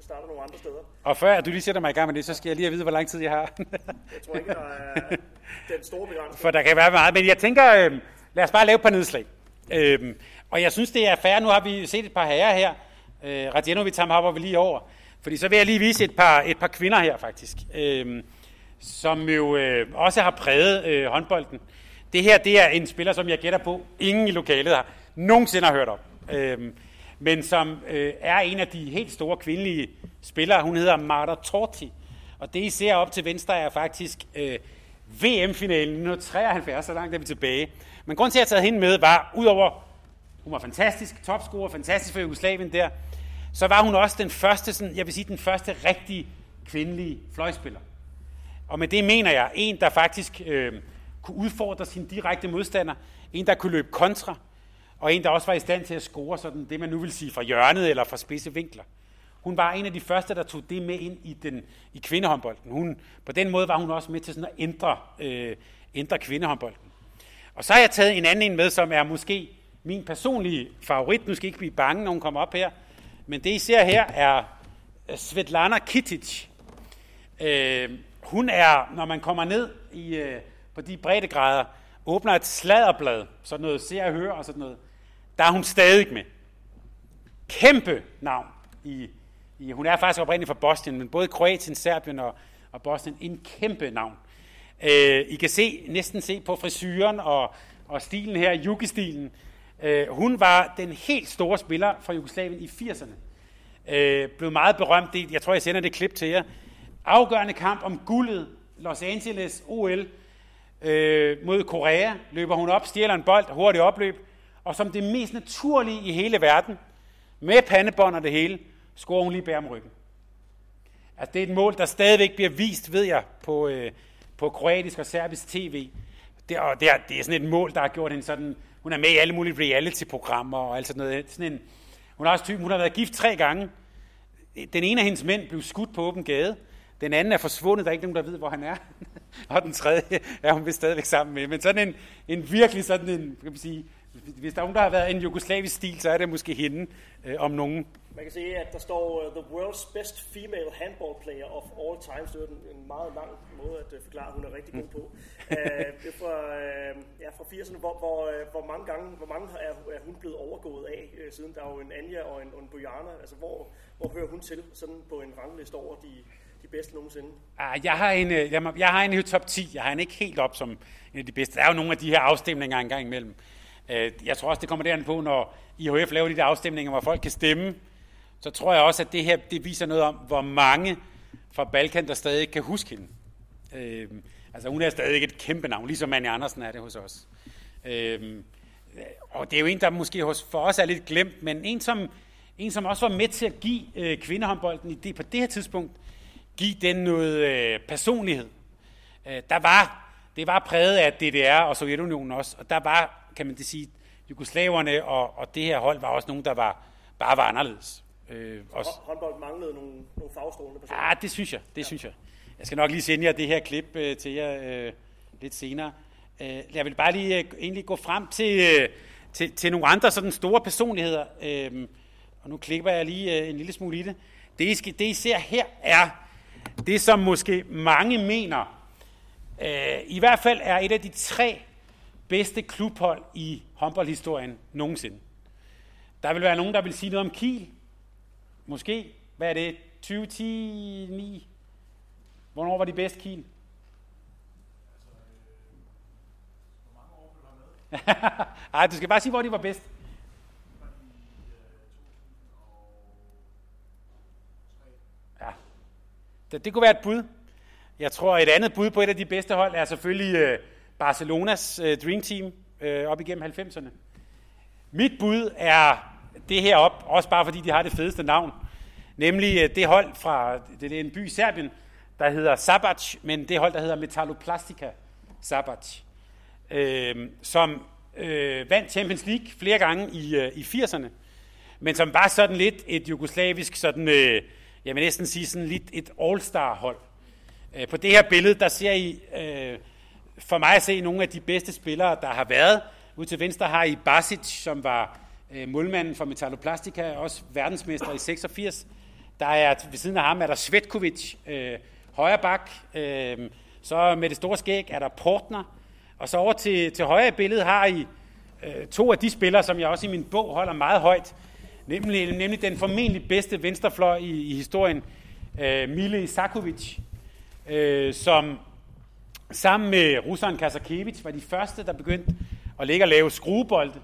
starter nogle andre steder. Og før du lige sætter mig i gang med det, så skal jeg lige vide, hvor lang tid jeg har. jeg tror ikke, der er den store begrænsning. For der kan være meget, men jeg tænker, uh, lad os bare lave et par nedslag. Uh, og jeg synes, det er fair. Nu har vi set et par herrer her. Uh, Radjenovic, ham hopper vi lige over. Fordi så vil jeg lige vise et par, et par kvinder her faktisk, øh, som jo øh, også har præget øh, håndbolden. Det her det er en spiller, som jeg gætter på, ingen i lokalet har nogensinde har hørt om. Øh, men som øh, er en af de helt store kvindelige spillere. Hun hedder Marta Torti. Og det, I ser op til venstre, er faktisk øh, VM-finalen 1973, så langt er vi tilbage. Men grund til, at jeg har taget hende med, var, udover, hun var fantastisk, topscorer, fantastisk for Jugoslavien der, så var hun også den første, sådan, jeg vil sige, den første rigtige kvindelige fløjspiller. Og med det mener jeg, en, der faktisk øh, kunne udfordre sin direkte modstander, en, der kunne løbe kontra, og en, der også var i stand til at score sådan det, man nu vil sige fra hjørnet eller fra spidse vinkler. Hun var en af de første, der tog det med ind i, den, i kvindehåndbolden. Hun, på den måde var hun også med til sådan at ændre, øh, ændre kvindehåndbolden. Og så har jeg taget en anden en med, som er måske min personlige favorit. Nu skal I ikke blive bange, når hun kommer op her. Men det I ser her er øh, Svetlana Kitic. Øh, hun er, når man kommer ned i, øh, på de breddegrader, åbner et sladderblad, sådan noget ser og hører og sådan noget, der er hun stadig med. Kæmpe navn. I, i, hun er faktisk oprindeligt fra Bosnien, men både Kroatien, Serbien og, og Bosnien, en kæmpe navn. Øh, I kan se, næsten se på frisyren og, og stilen her, yuki-stilen, Øh, hun var den helt store spiller fra Jugoslavien i 80'erne. Øh, blev meget berømt. Jeg tror, jeg sender det klip til jer. Afgørende kamp om guldet. Los Angeles OL øh, mod Korea. Løber hun op, stjæler en bold, hurtigt opløb. Og som det mest naturlige i hele verden, med pandebånd og det hele, scorer hun lige bær om ryggen. Altså, det er et mål, der stadigvæk bliver vist, ved jeg, på, øh, på kroatisk og serbisk tv. Det, og det, er, det er sådan et mål, der har gjort en sådan hun er med i alle mulige reality-programmer og alt sådan noget. Sådan en, hun, har også typen, hun har været gift tre gange. Den ene af hendes mænd blev skudt på åben gade. Den anden er forsvundet, der er ikke nogen, der ved, hvor han er. og den tredje er hun vist stadigvæk sammen med. Men sådan en, en virkelig sådan en, kan man sige, hvis der er nogen, der har været en jugoslavisk stil, så er det måske hende øh, om nogen. Man kan sige, at der står uh, The World's Best Female Handball Player of All Times. Det er en meget lang måde at uh, forklare, at hun er rigtig god på. uh, det er fra, uh, ja, fra 80'erne, hvor, hvor, uh, hvor mange gange hvor mange er, er hun blevet overgået af, uh, siden der er jo en Anja og en, og en Bojana. Altså, hvor, hvor hører hun til sådan på en rangliste over de, de bedste nogensinde? Ah, jeg har en, jeg, jeg har en i top 10. Jeg har en ikke helt op som en af de bedste. Der er jo nogle af de her afstemninger engang imellem. Øh, jeg tror også, det kommer derhen på, når IHF laver de der afstemninger, hvor folk kan stemme så tror jeg også, at det her det viser noget om, hvor mange fra Balkan, der stadig kan huske hende. Øh, altså hun er stadig et kæmpe navn, ligesom Anne Andersen er det hos os. Øh, og det er jo en, der måske hos, for os er lidt glemt, men en, som, en, som også var med til at give øh, kvindehåndbolden i det, på det her tidspunkt, give den noget øh, personlighed. Øh, der var, det var præget af DDR og Sovjetunionen også, og der var, kan man det sige, jugoslaverne og, og det her hold var også nogen, der var, bare var anderledes. Øh, også. Håndbold manglede nogle, nogle fagstrålende personer. Ja, det synes jeg. Det ja. synes jeg. Jeg skal nok lige sende jer det her klip øh, til jer øh, lidt senere. Øh, jeg vil bare lige øh, egentlig gå frem til, øh, til, til nogle andre sådan store personligheder. Øh, og nu klipper jeg lige øh, en lille smule i det. Det I, skal, det, I ser her, er det, som måske mange mener, øh, i hvert fald er et af de tre bedste klubhold i håndboldhistorien nogensinde. Der vil være nogen, der vil sige noget om Kiel. Måske. Hvad er det? 2010, 9? Hvornår var de bedst Kiel? Ej, du skal bare sige, hvor de var bedst. Ja. Det, det kunne være et bud. Jeg tror, et andet bud på et af de bedste hold er selvfølgelig øh, Barcelonas øh, Dream Team øh, op igennem 90'erne. Mit bud er det her op, også bare fordi de har det fedeste navn, nemlig øh, det hold fra, det er en by i Serbien, der hedder Sabac, men det hold, der hedder Metalloplastica Sabac, øh, som øh, vandt Champions League flere gange i, øh, i 80'erne, men som var sådan lidt et jugoslavisk, sådan, øh, jeg vil næsten sige sådan lidt et all-star hold. Øh, på det her billede, der ser I øh, for mig at se nogle af de bedste spillere, der har været. Ud til venstre har I Basic, som var øh, målmanden for Metalloplastica, også verdensmester i 86. Der er ved siden af ham er der Svetkovic, øh, højre bak. Øh, så med det store skæg er der Portner. Og så over til, til højre i billedet har I øh, to af de spillere, som jeg også i min bog holder meget højt. Nemlig, nemlig den formentlig bedste venstrefløj i, i historien, øh, Mile Isakovic, øh, som sammen med russeren Kasakevich var de første, der begyndte at lægge og lave skruebolde.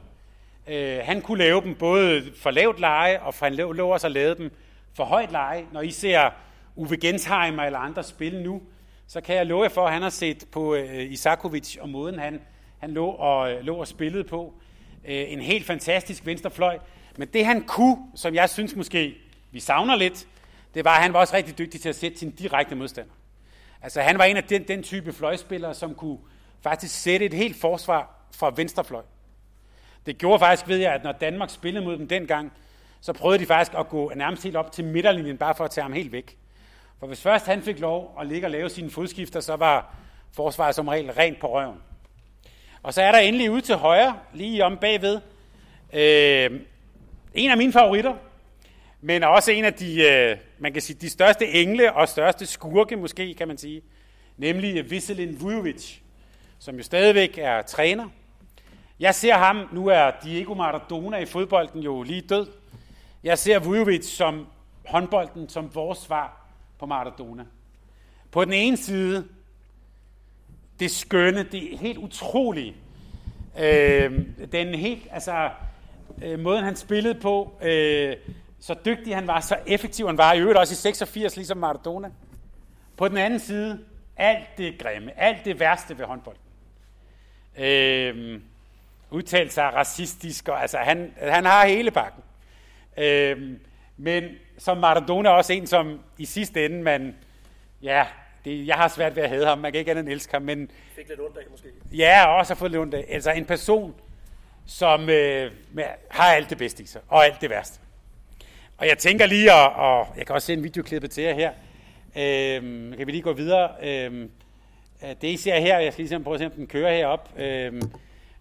Øh, han kunne lave dem både for lavt leje, og for han lå også at lave dem for højt leje. Når I ser Uwe Gensheimer eller andre spille nu, så kan jeg love jer for, at han har set på øh, Isakovic og måden, han, han lå, og, øh, lå og spillede på. Øh, en helt fantastisk venstrefløj. Men det han kunne, som jeg synes måske, vi savner lidt, det var, at han var også rigtig dygtig til at sætte sin direkte modstander. Altså han var en af den, den type fløjspillere, som kunne faktisk sætte et helt forsvar fra venstrefløj. Det gjorde faktisk, ved jeg, at når Danmark spillede mod dem dengang, så prøvede de faktisk at gå nærmest helt op til midterlinjen, bare for at tage ham helt væk. For hvis først han fik lov at ligge og lave sine fodskifter, så var forsvaret som regel rent på røven. Og så er der endelig ude til højre, lige om bagved, øh, en af mine favoritter, men også en af de, øh, man kan sige, de største engle og største skurke, måske kan man sige, nemlig Veselin Vujovic, som jo stadigvæk er træner. Jeg ser ham, nu er Diego Maradona i fodbolden jo lige død. Jeg ser Vujovic som håndbolden, som vores svar på Maradona. På den ene side, det skønne, det helt utrolige, øh, den helt, altså, øh, måden han spillede på, øh, så dygtig han var, så effektiv han var, i øvrigt også i 86, ligesom Maradona. På den anden side, alt det grimme, alt det værste ved håndbolden. Øh, udtalt sig racistisk, og altså han, han har hele bakken. Øh, men som Maradona også en, som i sidste ende, man, ja, det, jeg har svært ved at have ham, man kan ikke andet end elske ham, men... Fik lidt ondt af, måske. Ja, og også har fået lidt ondt af. Altså en person, som øh, med, har alt det bedste i sig, og alt det værste. Og jeg tænker lige, at, og jeg kan også se en videoklip til jer her, øhm, kan vi lige gå videre. Øhm, øh, det I ser her, jeg skal lige prøve at se, om den kører herop. Øhm,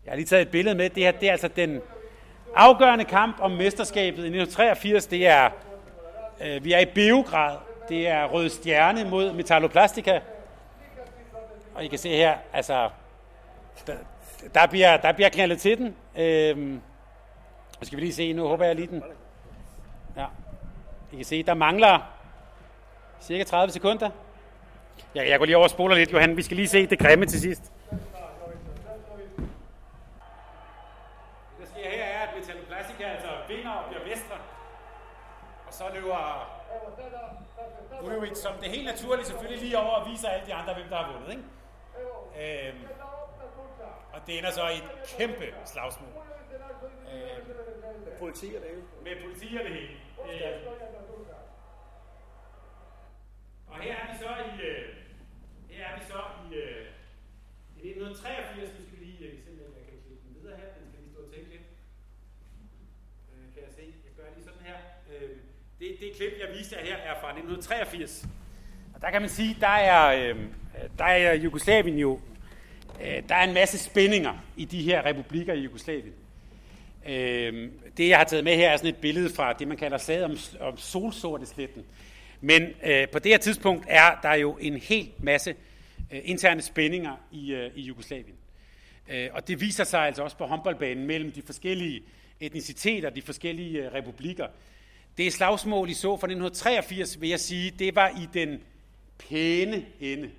jeg har lige taget et billede med. Det her, det er altså den afgørende kamp om mesterskabet i 1983. Det er, øh, vi er i Beograd. Det er Røde Stjerne mod Metalloplastica. Og I kan se her, altså, der, der bliver, der bliver knaldet til den. Øhm, skal vi lige se, nu håber jeg lige den. Ja. I kan se, der mangler cirka 30 sekunder. Ja, jeg går lige over og spoler lidt, Johan. Vi skal lige se det grimme til sidst. Det, der sker her, er, at Metal Plastica altså vinder og bliver mestre. Og så løber Vujovic som det helt naturligt selvfølgelig lige over og viser alle de andre, hvem der har vundet. Ikke? Øhm, og det ender så i et kæmpe slagsmål. Øhm, med politi og det hele. Med politi og det hele. Øh, og her er vi så i, øh, her er vi så i, øh, i 1983, nu skal vi lige øh, simpelthen, jeg kan klikke den videre her, den skal lige stå og tænke lidt. Øh, kan jeg se, jeg gør lige sådan her. Øh, det, det klip, jeg viste jer her, er fra 1983. Og der kan man sige, der er, øh, der er Jugoslavien jo, øh, der er en masse spændinger i de her republikker i Jugoslavien. Øh, det, jeg har taget med her, er sådan et billede fra det, man kalder slaget om, om solsortesletten. Men øh, på det her tidspunkt er der jo en helt masse øh, interne spændinger i, øh, i Jugoslavien. Øh, og det viser sig altså også på håndboldbanen mellem de forskellige etniciteter, de forskellige øh, republikker. Det er slagsmål, I så fra 1983, vil jeg sige, det var i den pæne ende.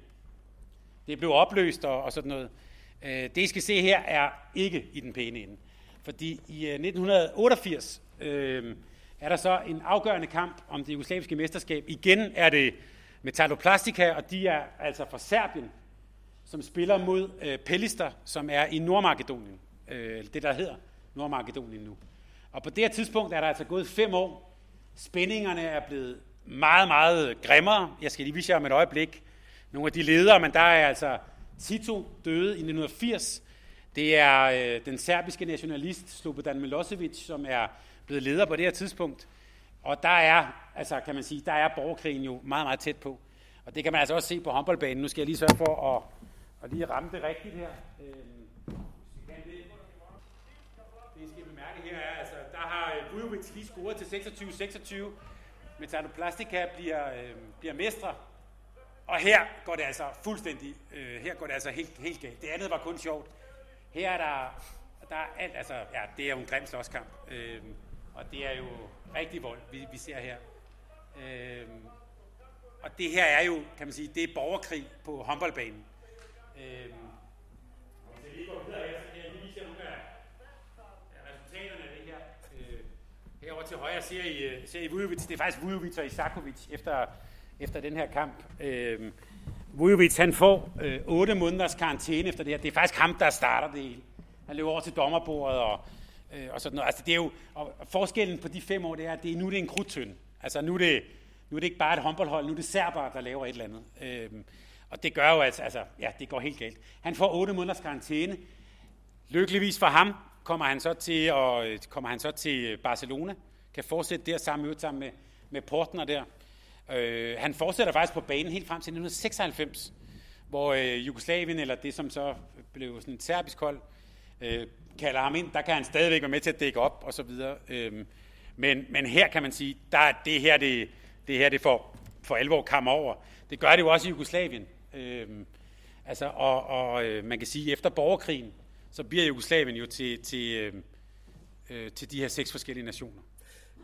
Det blev opløst og, og sådan noget. Øh, det, I skal se her, er ikke i den pæne ende. Fordi i øh, 1988 øh, er der så en afgørende kamp om det jugoslaviske mesterskab. Igen er det Metalloplastica, og de er altså fra Serbien, som spiller mod øh, Pellister, som er i Nordmakedonien. Øh, det, der hedder Nordmakedonien nu. Og på det her tidspunkt er der altså gået fem år. Spændingerne er blevet meget, meget grimmere. Jeg skal lige vise jer om et øjeblik nogle af de ledere, men der er altså Tito døde i 1980. Det er øh, den serbiske nationalist Slobodan Milosevic, som er blevet leder på det her tidspunkt. Og der er, altså kan man sige, der er borgerkrigen jo meget, meget tæt på. Og det kan man altså også se på håndboldbanen. Nu skal jeg lige sørge for at, at lige ramme det rigtigt her. Øhm, det skal bemærke her er, altså, der har øh, Bujovic lige scoret til 26-26. Metalloplastica bliver, øh, bliver mestre. Og her går det altså fuldstændig, øh, her går det altså helt, helt galt. Det andet var kun sjovt. Her er der, der er alt, altså, ja, det er jo en grim slåskamp. Øh, og det er jo rigtig vold, vi, vi ser her. Øh, og det her er jo, kan man sige, det er borgerkrig på håndboldbanen. Øh, resultaterne det her. Øh, Herovre til højre ser I, øh, ser I Vujovic. Det er faktisk Vujovic og Isakovic efter, efter den her kamp. Øh, Vujovic, han får øh, 8 måneders karantæne efter det her. Det er faktisk ham, der starter det hele. Han løber over til dommerbordet og, øh, og sådan noget. Altså, det er jo, og forskellen på de fem år, det er, at det, nu er det en krudtøn. Altså, nu er det, nu er det ikke bare et håndboldhold, nu er det serber, der laver et eller andet. Øh, og det gør jo, altså, altså, ja, det går helt galt. Han får 8 måneders karantæne. Lykkeligvis for ham kommer han så til, og, øh, kommer han så til Barcelona, kan fortsætte der sammen, sammen med, med Portner der. Øh, han fortsætter faktisk på banen helt frem til 1996, hvor øh, Jugoslavien, eller det som så blev sådan et serbisk hold, øh, kalder ham ind. Der kan han stadigvæk være med til at dække op og så videre. Øh, men, men her kan man sige, der det her, det, det her det for, for alvor kammer over. Det gør det jo også i Jugoslavien. Øh, altså, og, og øh, man kan sige, efter borgerkrigen, så bliver Jugoslavien jo til, til, øh, øh, til de her seks forskellige nationer.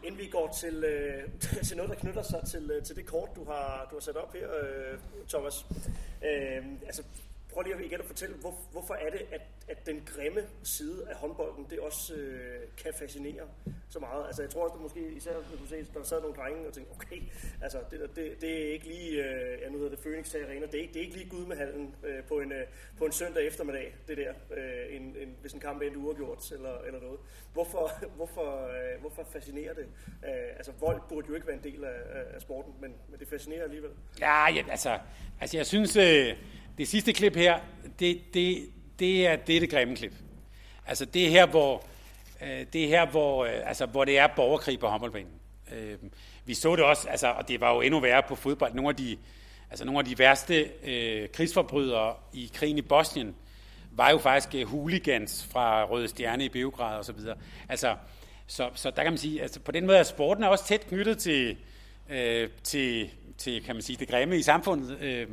Inden vi går til, øh, til noget, der knytter sig til, øh, til det kort, du har, du har sat op her, øh, Thomas. Øh, altså, prøv lige igen at fortælle, hvor, hvorfor er det, at, at den grimme side af håndbolden, det også øh, kan fascinere så meget? Altså, jeg tror også, at måske især, når du ser, der sad nogle drenge og tænkte, okay, altså, det, det, det er ikke lige, øh, ja, nu hedder det Phoenix Arena, det er, det er ikke lige Gudmehallen øh, på, en, øh, på en søndag eftermiddag, det der, øh, en, en, hvis en kamp endte uafgjort eller, eller noget. Hvorfor, hvorfor, øh, hvorfor fascinerer det? Øh, altså, vold burde jo ikke være en del af, af sporten, men, men det fascinerer alligevel. Ja, ja altså, altså jeg synes, øh, det sidste klip her, det, det, det er det, det grimme klip. Altså det er her, hvor, øh, det er her, hvor, øh, altså, hvor det er borgerkrig på håndboldbanen. Øh, vi så det også, altså, og det var jo endnu værre på fodbold. Nogle af de, altså, nogle af de værste øh, krigsforbrydere i krigen i Bosnien var jo faktisk øh, hooligans fra Røde Stjerne i Beograd og så videre. Altså, så, så der kan man sige, altså på den måde er sporten er også tæt knyttet til, øh, til, til kan man sige, det grimme i samfundet. Øh,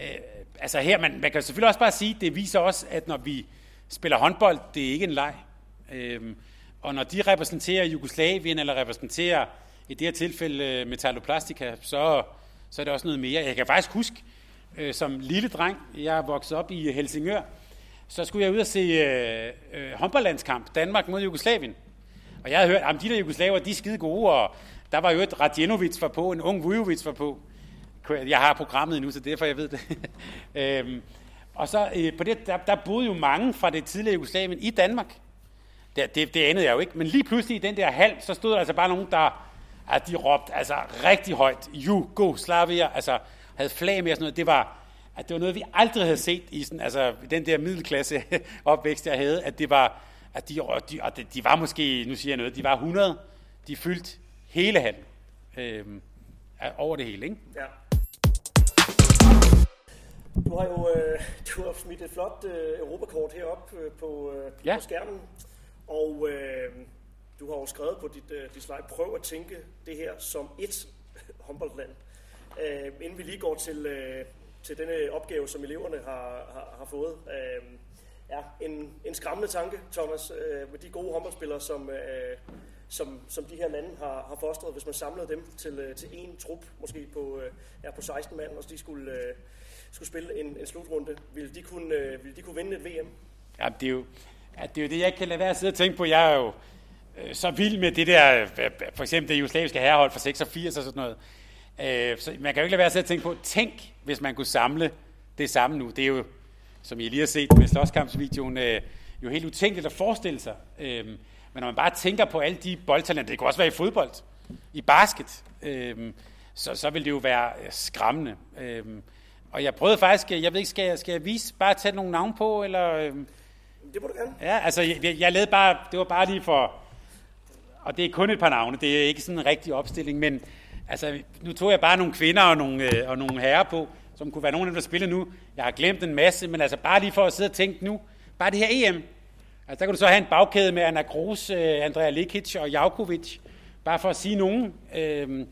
Øh, altså her, man, man kan selvfølgelig også bare sige, det viser også, at når vi spiller håndbold, det er ikke en leg. Øh, og når de repræsenterer Jugoslavien, eller repræsenterer i det her tilfælde øh, Metalloplastica, så, så er det også noget mere. Jeg kan faktisk huske, øh, som lille dreng, jeg er vokset op i Helsingør, så skulle jeg ud og se øh, øh, håndboldlandskamp, Danmark mod Jugoslavien. Og jeg havde hørt, at de der jugoslaver, de er skide gode, og der var jo et Radjenovic var på, en ung Vujovic var på. Jeg har programmet nu, så derfor jeg ved det. øhm, og så øh, på det, der, der boede jo mange fra det tidligere Jugoslavien i Danmark. Det, det, det anede jeg jo ikke. Men lige pludselig i den der halv, så stod der altså bare nogen, der at de råbte altså rigtig højt, Jugoslavia, altså havde flag med og sådan noget. Det var, at det var noget, vi aldrig havde set i sådan, altså, den der middelklasse opvækst, jeg havde, at det var, at de, de, og de var måske, nu siger jeg noget, de var 100, de fyldte hele handen øh, over det hele, ikke? Ja. Du har jo øh, du har smidt et flot øh, Europakort herop øh, på, øh, ja. på skærmen. Og øh, du har jo skrevet på dit, øh, dit slide, prøv at tænke det her som et håndboldland. Øh, inden vi lige går til, øh, til denne opgave, som eleverne har, har, har fået. Øh, ja, en, en skræmmende tanke, Thomas, øh, med de gode håndboldspillere, som, øh, som, som de her lande har, har fostret, hvis man samlede dem til, øh, til én trup, måske på, øh, ja, på 16 mand, og de skulle, øh, skulle spille en, en slutrunde. ville de, kunne, ville de kunne vinde et VM? Ja, det er jo, ja, det er jo det, jeg ikke kan lade være at sidde og tænke på. Jeg er jo øh, så vild med det der, for eksempel det jugoslaviske herrehold fra 86 og sådan noget. Øh, så man kan jo ikke lade være at sidde og tænke på, tænk, hvis man kunne samle det samme nu. Det er jo, som I lige har set med slåskampsvideoen, øh, jo helt utænkeligt at forestille sig. Øh, men når man bare tænker på alle de boldtalenter, det kunne også være i fodbold, i basket, øh, så, så vil det jo være øh, skræmmende. Øh, og jeg prøvede faktisk, jeg ved ikke, skal jeg, skal jeg vise, bare tage nogle navne på, eller... Øh, det må du gerne. Ja, altså, jeg, jeg lavede bare, det var bare lige for, og det er kun et par navne, det er ikke sådan en rigtig opstilling, men altså, nu tog jeg bare nogle kvinder og nogle, øh, og nogle herrer på, som kunne være nogle af dem, der spiller nu. Jeg har glemt en masse, men altså bare lige for at sidde og tænke nu, bare det her EM. Altså der kan du så have en bagkæde med Anna Kroos, øh, Andrea Likic og Javkovic, bare for at sige nogen. Øhm,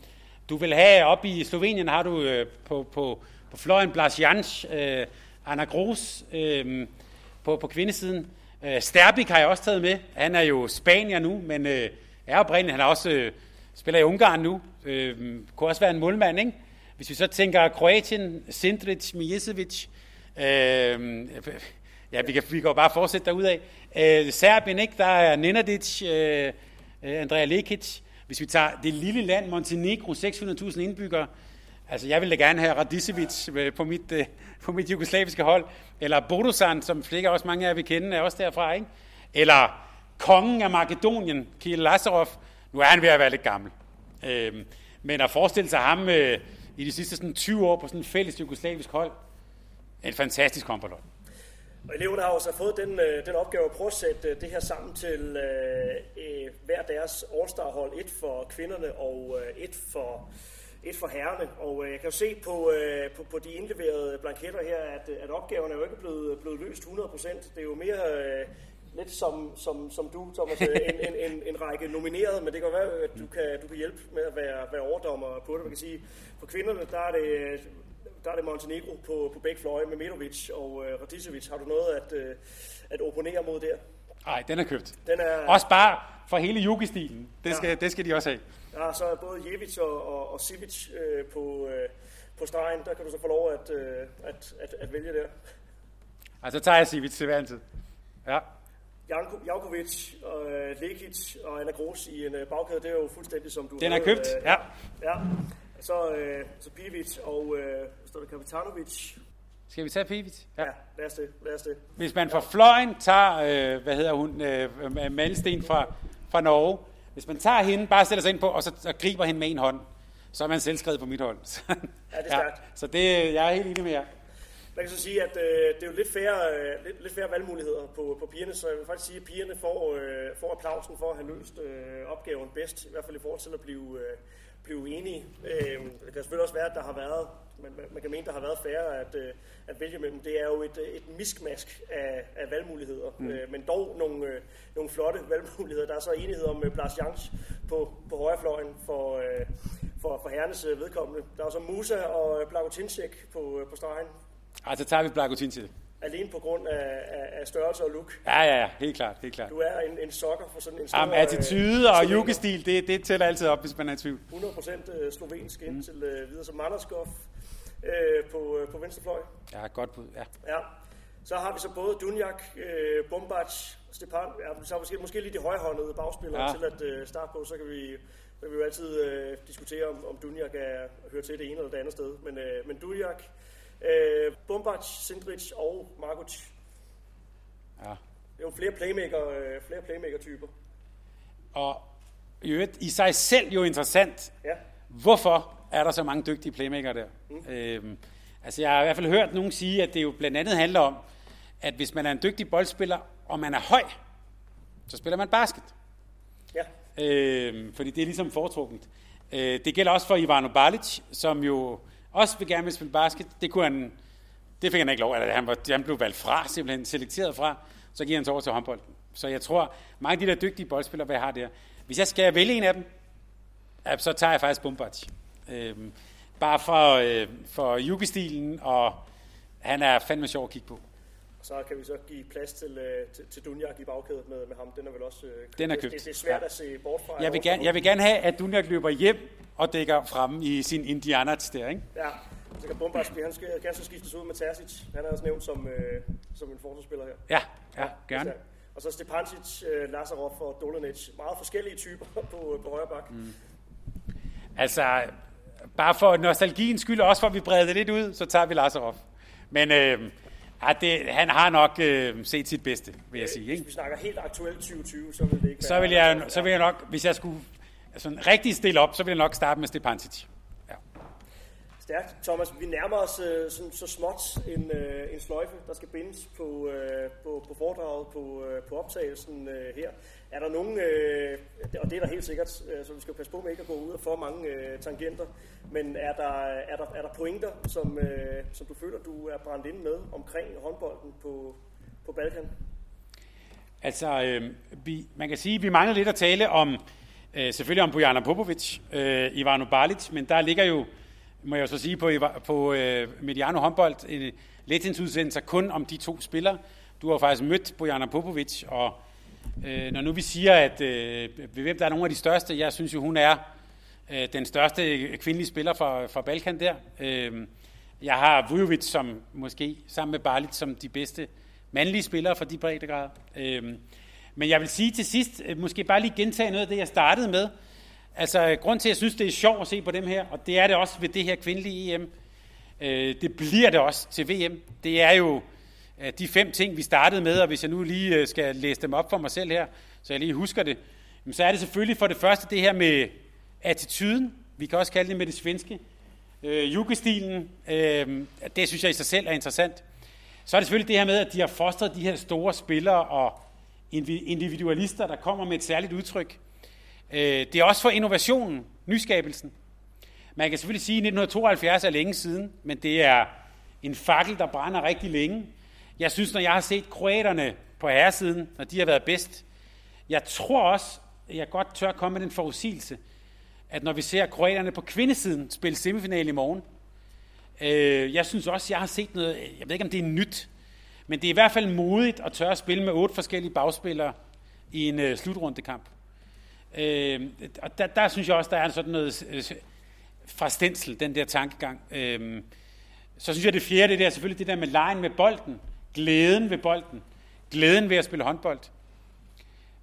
du vil have op i Slovenien, har du øh, på, på, på Florian Blas Jans, øh, Anna Kroos øhm, på, på kvindesiden. Sterbik har jeg også taget med. Han er jo spanier nu, men er oprindeligt. Han er også spiller i Ungarn nu. Øhm, kunne også være en målmand, ikke? Hvis vi så tænker Kroatien, Sindric, Mijesevic, øh, ja, vi kan, vi kan bare fortsætte derudad. Øh, Serbien, ikke? Der er Nenadic, øh, øh, Andrea Lekic. Hvis vi tager det lille land, Montenegro, 600.000 indbyggere, altså jeg ville da gerne have Radicevic øh, på mit, øh, på mit jugoslaviske hold, eller Bodosan, som flikker også mange af jer vil kende, er også derfra, ikke? Eller kongen af Makedonien, Kiel Lazarov, nu er han ved at være lidt gammel. Øh, men at forestille sig ham øh, i de sidste sådan 20 år på sådan et fælles jugoslavisk hold, en fantastisk håndboldhold. Og eleverne har også fået den, øh, den opgave at prøve at sætte øh, det her sammen til øh, øh, hver deres All-Star-hold. Et for kvinderne og øh, et for et for herrene. Og øh, jeg kan jo se på, øh, på, på de indleverede blanketter her, at, øh, at opgaverne er jo ikke blevet, blevet løst 100%. Det er jo mere øh, lidt som, som, som du, Thomas, øh, en, en, en, en række nomineret, men det kan være, at du kan, du kan hjælpe med at være, være overdommer på det. Man kan sige, for kvinderne, der er det, der er det Montenegro på, på begge fløje med Medovic og uh, Radicevic. Har du noget at, uh, at opponere mod der? Nej, den er købt. Den er, også bare for hele yugi-stilen. Det, skal, ja. det skal de også have. Ja, så er både Jevic og, og, og Sivic øh, på, øh, på stregen. Der kan du så få lov at, øh, at, at, at vælge der. Altså, så tager jeg Sivic til hver tid. Ja. Janko, Jankovic, og uh, Lekic og Anna Gros i en uh, bagkæde, det er jo fuldstændig som du Den er købt, uh, ja. ja. Så, uh, så Pivic og uh, står der Kapitanovic. Skal vi tage Pivic? Ja. ja, lad os det. Lad os det. Hvis man fra fløjen tager, uh, hvad hedder hun, uh, Malsten fra, fra Norge, hvis man tager hende, bare stiller sig ind på, og så og griber hende med en hånd, så er man selvskrevet på mit hold. ja, det er stærkt. Ja, så det, jeg er helt enig med jer. Man kan så sige, at øh, det er jo lidt færre, øh, lidt, lidt færre valgmuligheder på, på pigerne, så jeg vil faktisk sige, at pigerne får, øh, får applausen for at have løst øh, opgaven bedst, i hvert fald i forhold til at blive, øh, blive enige. Øh, det kan selvfølgelig også være, at der har været, man, man kan mene, der har været færre at, øh, at vælge mellem. Det er jo et, et miskmask af, af valgmuligheder, mm. øh, men dog nogle, øh, nogle flotte valgmuligheder. Der er så enighed om øh, Blas Jans på, på højrefløjen for, øh, for, for herrenes øh, vedkommende. Der er så Musa og øh, Blagotinček på, øh, på stregen Altså tager vi Blagotin til det. Alene på grund af, af, af størrelse og look. Ja, ja, ja, helt klart, helt klart. Du er en, en sokker for sådan en stor... Jamen, attitude og yugestil, det, det tæller altid op, hvis man er i tvivl. 100% øh, slovensk ind mm. til uh, videre som Manderskov øh, på, uh, på venstrefløj. Ja, godt bud, ja. Ja. Så har vi så både Dunjak, øh, Bombac, Stepan, ja, så måske, måske lige de højhåndede bagspillere ja. til at uh, starte på, så kan vi, så kan vi jo altid øh, diskutere, om, om Dunjak er, hører til det ene eller det andet sted. Men, øh, men Dunjak, Øh, Bombac, Sindrich og Markovic. Ja. Det er jo flere playmaker, øh, flere playmaker-typer. Og i øvrigt i sig selv jo interessant. Ja. Hvorfor er der så mange dygtige playmaker der? Mm. Øhm, altså jeg har i hvert fald hørt nogen sige, at det jo blandt andet handler om, at hvis man er en dygtig boldspiller, og man er høj, så spiller man basket. Ja. Øhm, fordi det er ligesom foretrukket. Øh, det gælder også for Ivano Balic, som jo også vil gerne vil spille basket. Det kunne han, det fik han ikke lov, eller han, var, han blev valgt fra, simpelthen selekteret fra, så giver han sig over til håndbolden. Så jeg tror, mange af de der dygtige boldspillere, hvad jeg har der, hvis jeg skal vælge en af dem, så tager jeg faktisk Bombardi. Øhm, bare for, øh, for Juge-stilen, og han er fandme sjov at kigge på. Så kan vi så give plads til, øh, til, til Dunjak i bagkædet med, med ham. Den er vel også øh, købt. Den er købt. Det, det er svært ja. at se bort fra. Jeg vil, gerne, jeg vil gerne have, at Dunjak løber hjem og dækker frem i sin Indianats der, ikke? Ja, så kan Bombardi, han skal gerne så skiftes ud med Terzic. Han er også nævnt som, øh, som en forsvarsspiller her. Ja, ja, ja gerne. Og så Stepancic, øh, Lazarov og Dolanic. Meget forskellige typer på, på højre bak. Mm. Altså, bare for nostalgiens skyld, også for at vi breder det lidt ud, så tager vi Lazarov. Men øh, ja, det, han har nok øh, set sit bedste, vil jeg sige. Ikke? Hvis vi snakker helt aktuelt 2020, så vil det ikke så vil jeg, Så vil jeg nok, hvis jeg skulle altså, rigtig stille op, så vil jeg nok starte med Stepancic. Stærkt. Thomas, vi nærmer os øh, sådan, så småt en, øh, en sløjfe, der skal bindes på, øh, på, på foredraget, på, øh, på optagelsen øh, her. Er der nogen, øh, og det er der helt sikkert, øh, så vi skal passe på med ikke at gå ud af for mange øh, tangenter, men er der, er der, er der pointer, som, øh, som du føler, du er brændt ind med omkring håndbolden på, på Balkan? Altså, øh, vi, man kan sige, at vi mangler lidt at tale om, øh, selvfølgelig om Bojana Popovic, øh, Ivano Balic, men der ligger jo må jeg så sige, på, på øh, Mediano håndbold, en Letins kun om de to spillere. Du har faktisk mødt Bojana Popovic, og Øh, når nu vi siger, at uh, hvem der er nogle af de største, jeg synes jo, hun er øh, den største kvindelige spiller fra, fra Balkan der. Øh, jeg har Vujovic som måske sammen med Barlit som de bedste mandlige spillere fra de breddegrader. Øh, men jeg vil sige til sidst, øh, måske bare lige gentage noget af det, jeg startede med, Altså, grund til, at jeg synes, det er sjovt at se på dem her, og det er det også ved det her kvindelige EM, øh, det bliver det også til VM. Det er jo Øh, de fem ting, vi startede med, og hvis jeg nu lige øh, skal læse dem op for mig selv her, så jeg lige husker det, så er det selvfølgelig for det første det her med attituden, vi kan også kalde det med det svenske, øh, jugestilen, øh, det synes jeg i sig selv er interessant. Så er det selvfølgelig det her med, at de har fostret de her store spillere og individualister, der kommer med et særligt udtryk. Øh, det er også for innovationen, nyskabelsen. Man kan selvfølgelig sige, at 1972 er længe siden, men det er en fakkel, der brænder rigtig længe. Jeg synes, når jeg har set kroaterne på herresiden, når de har været bedst, jeg tror også, at jeg godt tør komme med den forudsigelse, at når vi ser kroaterne på kvindesiden spille semifinal i morgen, øh, jeg synes også, jeg har set noget, jeg ved ikke, om det er nyt, men det er i hvert fald modigt at tør at spille med otte forskellige bagspillere i en øh, slutrundekamp. Øh, og der, der synes jeg også, der er sådan noget øh, fra stensel, den der tankegang. Øh, så synes jeg, det fjerde det er selvfølgelig det der med lejen med bolden. Glæden ved bolden. Glæden ved at spille håndbold.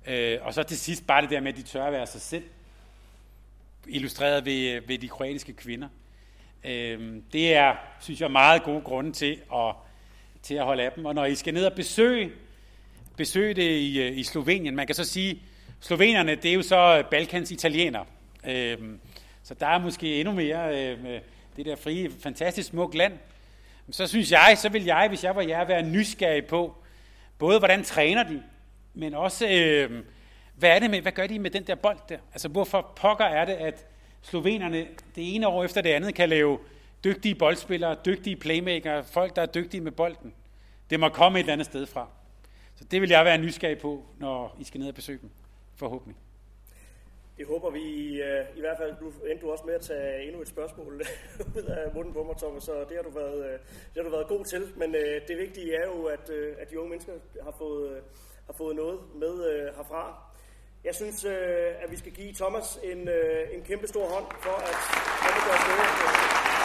Øh, og så til sidst bare det der med, at de tør at være sig selv. Illustreret ved, ved de kroatiske kvinder. Øh, det er, synes jeg, meget gode grunde til at, til at holde af dem. Og når I skal ned og besøge, besøge det i, øh, i Slovenien, man kan så sige, Slovenerne, det er jo så øh, Balkans italiener. Øh, så der er måske endnu mere øh, det der frie, fantastisk smukt land. Så synes jeg, så vil jeg, hvis jeg var jer, være nysgerrig på, både hvordan træner de, men også, øh, hvad, er det med, hvad gør de med den der bold der? Altså, hvorfor pokker er det, at slovenerne det ene år efter det andet kan lave dygtige boldspillere, dygtige playmaker, folk, der er dygtige med bolden. Det må komme et eller andet sted fra. Så det vil jeg være nysgerrig på, når I skal ned og besøge dem forhåbentlig. Det håber vi øh, i hvert fald. Du endte du også med at tage endnu et spørgsmål ud af munden på mig, Thomas, så det har du været, øh, det har du været god til. Men øh, det vigtige er jo, at, at de unge mennesker har fået, har fået noget med herfra. Jeg synes, at vi skal give Thomas en, en kæmpe stor hånd for at komme gøre